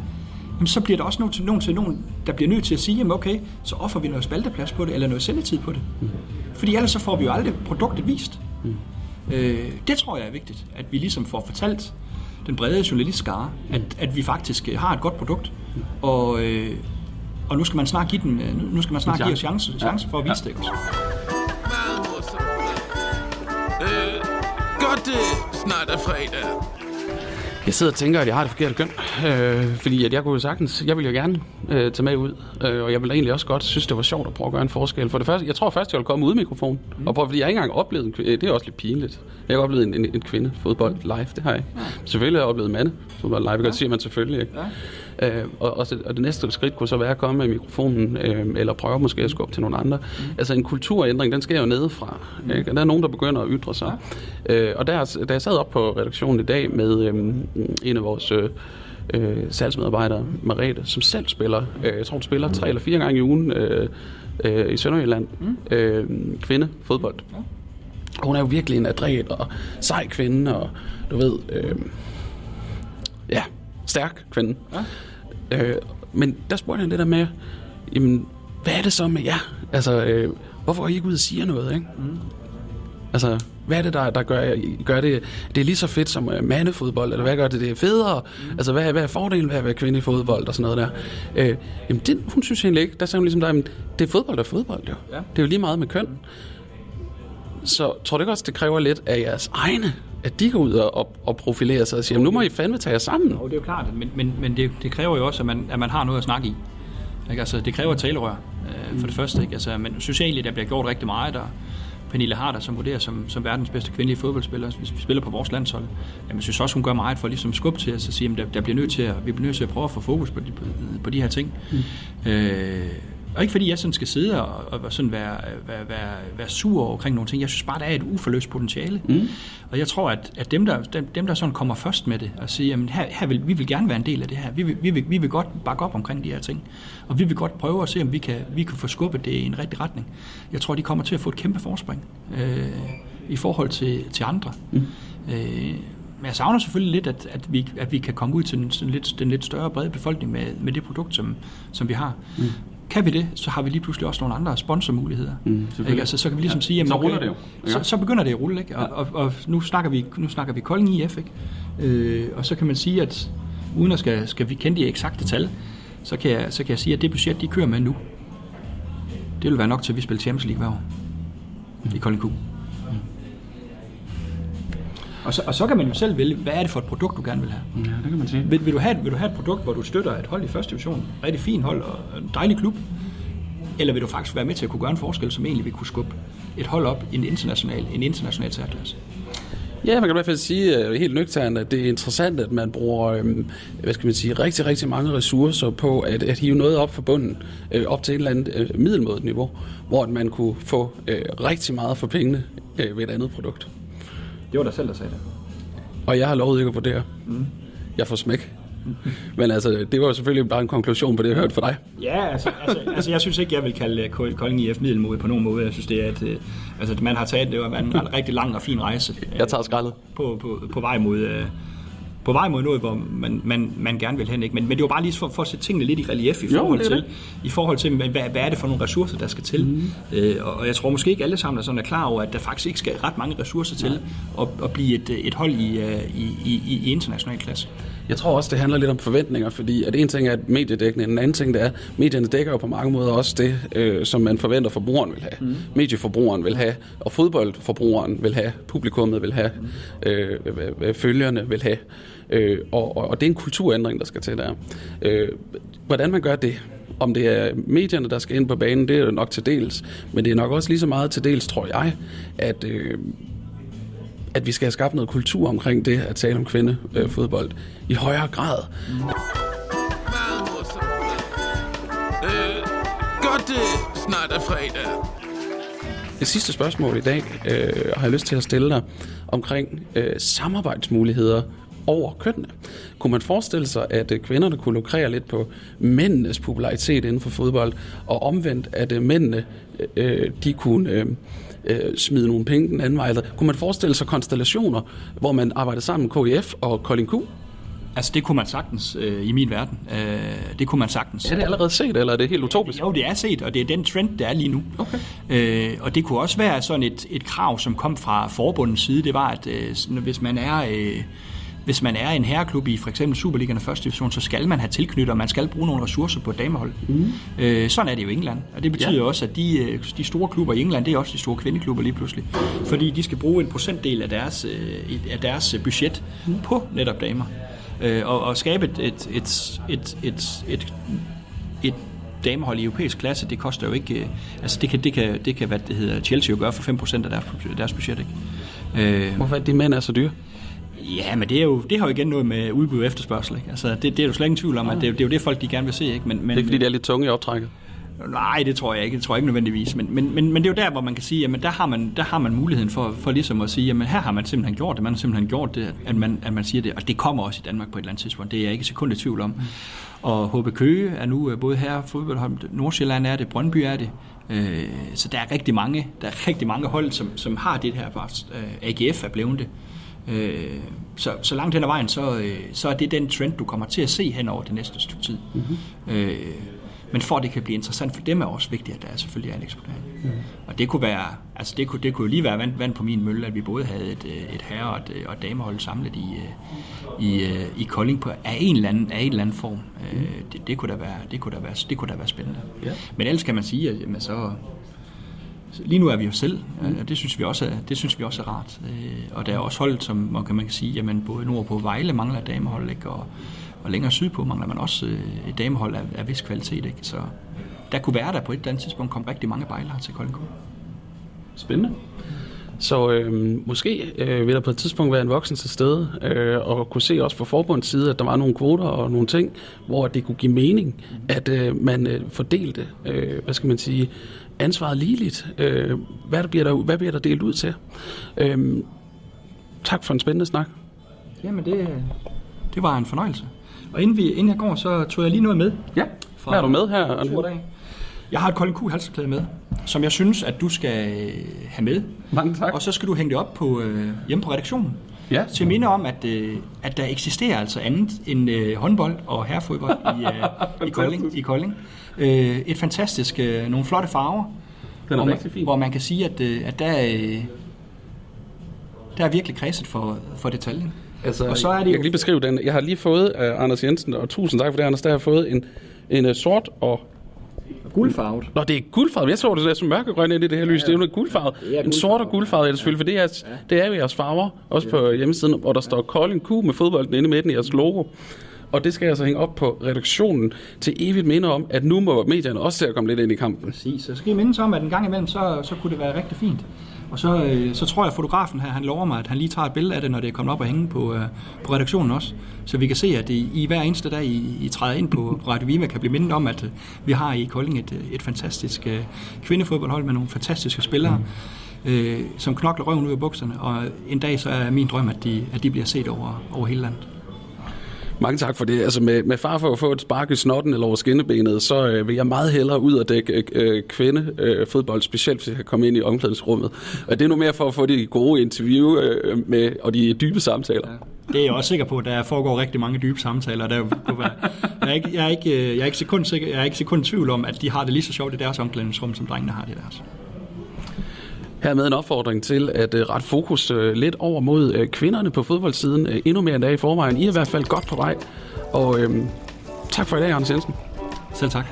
jamen, så bliver der også nogen til, nogen til nogen, der bliver nødt til at sige, jamen okay, så offer vi noget spalteplads på det, eller noget sendetid på det. Mm. Fordi ellers så får vi jo aldrig produktet vist. Mm. Øh, det tror jeg er vigtigt, at vi ligesom får fortalt den brede journalistskare, at, at vi faktisk øh, har et godt produkt, og, øh, og nu skal man snart give den, øh, nu skal man snart give os chance, chance for at vise det. Også. Meget morsomt. Øh, godt det snart er fredag. Jeg sidder og tænker, at jeg har det forkerte køn, øh, fordi at jeg kunne jo sagtens, jeg vil jo gerne øh, tage med ud, øh, og jeg vil egentlig også godt synes, det var sjovt at prøve at gøre en forskel. For det første, jeg tror først, jeg vil komme ud mikrofon, mm. og prøve, fordi jeg ikke engang oplevet en kvinde, det er også lidt pinligt. Jeg har oplevet en, en, en kvinde fodbold live, det har jeg ikke. Ja. Selvfølgelig har jeg oplevet mande fodbold live, det ja. siger man selvfølgelig ikke. Ja. Øh, og, og, og det næste skridt kunne så være at komme med mikrofonen, øh, eller prøve måske at skubbe til nogle andre. Mm. Altså en kulturændring, den sker jo nedefra. Mm. Ikke? Der er nogen, der begynder at ytre sig. Ja. Øh, og der, da jeg sad op på redaktionen i dag med øh, en af vores... Øh, øh, salgsmedarbejdere, Marete, som selv spiller, øh, jeg tror hun spiller tre eller fire gange i ugen øh, øh, i Sønderjylland, mm. øh, kvinde, fodbold. Hun er jo virkelig en adræt og sej kvinde, og du ved, øh, stærk kvinde. Ja. Øh, men der spurgte han det der med, jamen, hvad er det så med jer? Altså, øh, hvorfor er I ikke ud og siger noget, ikke? Mm. Altså, hvad er det, der, der gør, gør det, det er lige så fedt som uh, mandefodbold, eller hvad gør det, det er federe? Mm. Altså, hvad, hvad er fordelen ved at være kvinde i fodbold, og sådan noget der? Øh, jamen, det, hun synes egentlig ikke. Der sagde hun ligesom, der, jamen, det er fodbold, der er fodbold, jo. Ja. Det er jo lige meget med køn. Så tror du ikke også, det kræver lidt af jeres egne at de går ud og, og profilerer sig og siger, nu må I fandme tage jer sammen. Jo, det er jo klart, men, men, men det, det kræver jo også, at man, at man har noget at snakke i. Ikke? Altså, det kræver talerør, øh, for det første. Ikke? Altså, men egentlig, der bliver gjort rigtig meget, der Pernille Harder, som vurderer som, som verdens bedste kvindelige fodboldspiller, hvis vi spiller på vores landshold. Jamen, jeg synes også, hun gør meget for ligesom skub til os og sige, at der, der bliver nødt til at, vi bliver nødt til at prøve at få fokus på de, på, på de her ting. Mm. Øh, og ikke fordi jeg sådan skal sidde og, og sådan være, være, være, være sur omkring nogle ting. Jeg synes bare, der er et uforløst potentiale. Mm. Og jeg tror, at, at dem, der, dem, dem, der sådan kommer først med det og siger, jamen her, her vil, vi vil gerne være en del af det her. Vi vil, vi, vil, vi vil godt bakke op omkring de her ting. Og vi vil godt prøve at se, om vi kan, vi kan få skubbet det i en rigtig retning. Jeg tror, de kommer til at få et kæmpe forspring øh, i forhold til, til andre. Mm. Øh, men jeg savner selvfølgelig lidt, at, at, vi, at vi kan komme ud til den, lidt, den lidt større brede befolkning med, med det produkt, som, som vi har. Mm. Kan vi det, så har vi lige pludselig også nogle andre sponsormuligheder. Mm, ikke? Altså, så kan vi ligesom ja, sige, jamen, så ruller det jo. Ja. Så, så begynder det at rulle, ikke? Og, ja. og, og, nu snakker vi nu snakker vi Kolding IF, ikke? Øh, og så kan man sige, at uden at skal, skal vi kende de eksakte tal, så kan, jeg, så kan jeg sige, at det budget, de kører med nu, det vil være nok til, at vi spiller Champions League hver år mm. i Kolding Q. Og så, og så kan man jo selv vælge, hvad er det for et produkt, du gerne vil have. Ja, det kan man sige. Vil, vil, du have, vil du have et produkt, hvor du støtter et hold i første division, rigtig fin hold og en dejlig klub, eller vil du faktisk være med til at kunne gøre en forskel, som egentlig vil kunne skubbe et hold op i en international, en international særklasse? Ja, man kan i hvert fald sige uh, helt nøgternt, at det er interessant, at man bruger um, hvad skal man sige, rigtig, rigtig mange ressourcer på at, at hive noget op for bunden, uh, op til et eller andet uh, middelmådet niveau, hvor man kunne få rigtig meget for pengene ved et andet produkt. Det var dig selv, der sagde det. Og jeg har lovet ikke at vurdere. Mm. Jeg får smæk. Men altså, det var selvfølgelig bare en konklusion på det, jeg hørte fra dig. Ja, altså, altså, altså jeg synes ikke, jeg vil kalde Kolding IF middelmodig på nogen måde. Jeg synes, det er, at øh, altså, man har taget, det var en rigtig lang og fin rejse. Jeg tager skraldet. På, på, på vej mod, øh, på vej mod noget, hvor man, man, man gerne vil hen. Ikke? Men, men det var bare lige for, for at sætte tingene lidt i relief i forhold, jo, til, i forhold til, hvad, hvad er det for nogle ressourcer, der skal til. Mm. Øh, og jeg tror måske ikke alle sammen er, sådan er klar over, at der faktisk ikke skal ret mange ressourcer til at, at blive et, et hold i, øh, i, i, i international klasse. Jeg tror også, det handler lidt om forventninger, fordi at en ting er mediedækning, en anden ting det er, medierne dækker jo på mange måder også det, øh, som man forventer forbrugeren vil have. Mm. Medieforbrugeren vil have, og fodboldforbrugeren vil have, publikummet vil have, mm. øh, følgerne vil have. Øh, og, og, og det er en kulturændring, der skal til der. Øh, hvordan man gør det, om det er medierne, der skal ind på banen, det er jo nok til dels. Men det er nok også lige så meget til dels, tror jeg, at, øh, at vi skal have skabt noget kultur omkring det at tale om kvindefodbold i højere grad. Morsomt. Øh, godt, det snart er fredag. Det sidste spørgsmål i dag øh, har jeg lyst til at stille dig omkring øh, samarbejdsmuligheder over kønnene. Kunne man forestille sig, at øh, kvinderne kunne lukrere lidt på mændenes popularitet inden for fodbold, og omvendt, at øh, mændene øh, de kunne øh, øh, smide nogle penge den anden vej? Eller kunne man forestille sig konstellationer, hvor man arbejder sammen KIF og Kolding Q? Altså, det kunne man sagtens øh, i min verden. Øh, det kunne man sagtens. Er det allerede set, eller er det helt utopisk? Jo, det er set, og det er den trend, der er lige nu. Okay. Øh, og det kunne også være sådan et, et krav, som kom fra forbundets side. Det var, at øh, hvis man er... Øh, hvis man er en herreklub i for eksempel Superligaen og første division, så skal man have tilknyttet, og man skal bruge nogle ressourcer på et damehold. Mm. Øh, sådan er det jo i England. Og det betyder ja. også, at de, øh, de store klubber i England, det er også de store kvindeklubber lige pludselig. Fordi de skal bruge en procentdel af deres, øh, af deres budget mm. på netop damer. Øh, og, og skabe et, et, et, et, et, et, et damehold i europæisk klasse, det koster jo ikke... øh, Altså, det kan, det kan, det kan hvad det hedder, Chelsea jo gøre for 5% af deres, deres budget, ikke? Øh, Hvorfor er de mænd er så dyre? Ja, men det, er jo, det har jo igen noget med udbud og efterspørgsel. Ikke? Altså, det, det er jo slet ingen tvivl om, at det, det er jo det, folk de gerne vil se. Ikke? Men, men, Det er fordi, det er lidt tunge i optrækket. Nej, det tror jeg ikke. Det tror jeg ikke nødvendigvis. Men, men, men, men det er jo der, hvor man kan sige, at der har man, der har man muligheden for, for ligesom at sige, at her har man simpelthen gjort det. Man har simpelthen gjort det, at man, at man siger det. Og det kommer også i Danmark på et eller andet tidspunkt. Det er jeg ikke sekund i tvivl om. Og HB Køge er nu øh, både her fodboldhold, Nordsjælland er det, Brøndby er det. Øh, så der er rigtig mange, der er rigtig mange hold, som, som har det her. Øh, AGF er blevet det. Øh, så, så langt hen ad vejen, så, øh, så er det den trend, du kommer til at se hen over det næste stykke tid. Mm-hmm. Øh, men for at det kan blive interessant for dem, er også vigtigt, at der er selvfølgelig er en eksponering. Mm. Og det kunne være, altså det kunne, det kunne lige være vand, vand på min mølle, at vi både havde et, øh, et herre- og et, øh, og et damehold samlet i, øh, i, i Kolding på af en eller anden, af en eller anden form. Mm. Det, det, kunne da være, det, kunne da være, det kunne da være spændende. Ja. Men ellers kan man sige, at jamen, så, Lige nu er vi jo selv, og det synes vi også er, det synes vi også er rart. Og der er også hold, som man kan, man kan sige, jamen både nordpå Vejle mangler damehold, ikke? Og, og længere sydpå mangler man også et damehold af, af vis kvalitet. Ikke? Så der kunne være der på et eller andet tidspunkt komme rigtig mange bejlere til Kolding Spændende. Så øh, måske øh, vil der på et tidspunkt være en voksen til stede, øh, og kunne se også fra forbundets side, at der var nogle kvoter og nogle ting, hvor det kunne give mening, at øh, man øh, fordelte, øh, hvad skal man sige, ansvaret ligeligt. Øh, hvad, der bliver der, hvad bliver der delt ud til? Øh, tak for en spændende snak. Jamen, det, det var en fornøjelse. Og inden, vi, inden jeg går, så tog jeg lige noget med. Ja, hvad er du med her? Dag. Jeg har et Kolding Q halsklæde med, som jeg synes, at du skal have med. Mange tak. Og så skal du hænge det op på, øh, hjemme på redaktionen. Ja. Til at minde om, at, øh, at der eksisterer altså andet end øh, håndbold og herrefodbold i, øh, i Kolding. I Kolding. Øh, et fantastisk, øh, nogle flotte farver. Den er hvor, man, fin. hvor man kan sige, at, øh, at der, øh, der er virkelig kredset for, for detaljen. Altså, Og så er det jeg jo- kan lige beskrive den. Jeg har lige fået af Anders Jensen, og tusind tak for det, Anders, der har jeg fået en, en uh, sort og... Guldfarvet. Nå, det er guldfarvet. Jeg så det der som mørkegrøn ind i det her lys. Det er jo noget guldfarvet. En sort og guldfarvet er det selvfølgelig, for det er, det er jo jeres farver, også på hjemmesiden, hvor der står Kolding Q med fodbolden inde i midten i jeres logo. Og det skal jeg så hænge op på redaktionen til evigt minde om, at nu må medierne også til at komme lidt ind i kampen. Præcis. Så skal I mindes om, at en gang imellem, så, så kunne det være rigtig fint. Og så, øh, så tror jeg, at fotografen her, han lover mig, at han lige tager et billede af det, når det er kommet op og hænge på, øh, på redaktionen også. Så vi kan se, at I, I hver eneste dag, I, I træder ind på, på Radio Viva, kan blive mindet om, at øh, vi har i Kolding et, øh, et fantastisk øh, kvindefodboldhold med nogle fantastiske spillere, øh, som knokler røven ud af bukserne. Og en dag så er min drøm, at de, at de bliver set over, over hele landet. Mange tak for det. Altså med, med far for at få et spark i snotten eller over skinnebenet, så øh, vil jeg meget hellere ud og dække øh, øh, kvinde øh, fodbold, specielt hvis jeg kan komme ind i omklædningsrummet. Og det er nu mere for at få de gode interview øh, med, og de dybe samtaler. Det er jeg også sikker på, at der foregår rigtig mange dybe samtaler. Der jeg, er ikke, jeg, er ikke, øh, jeg, er ikke sekund sikker, jeg er ikke sekund i tvivl om, at de har det lige så sjovt i deres omklædningsrum, som drengene har det i deres. Hermed en opfordring til at øh, rette fokus øh, lidt over mod øh, kvinderne på fodboldsiden, øh, endnu mere end der i forvejen. I er i hvert fald godt på vej. Og øh, tak for i dag, Anders Jensen. Selv tak.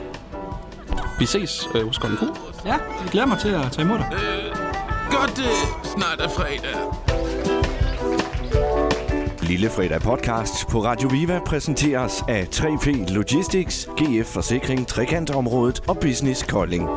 Vi ses øh, hos Golden. Ja, jeg glæder mig til at tage imod dig. Godt, det snart er fredag. Lille Fredag podcast på Radio Viva præsenteres af 3P Logistics, GF Forsikring, Trekantområdet og Business Kolding.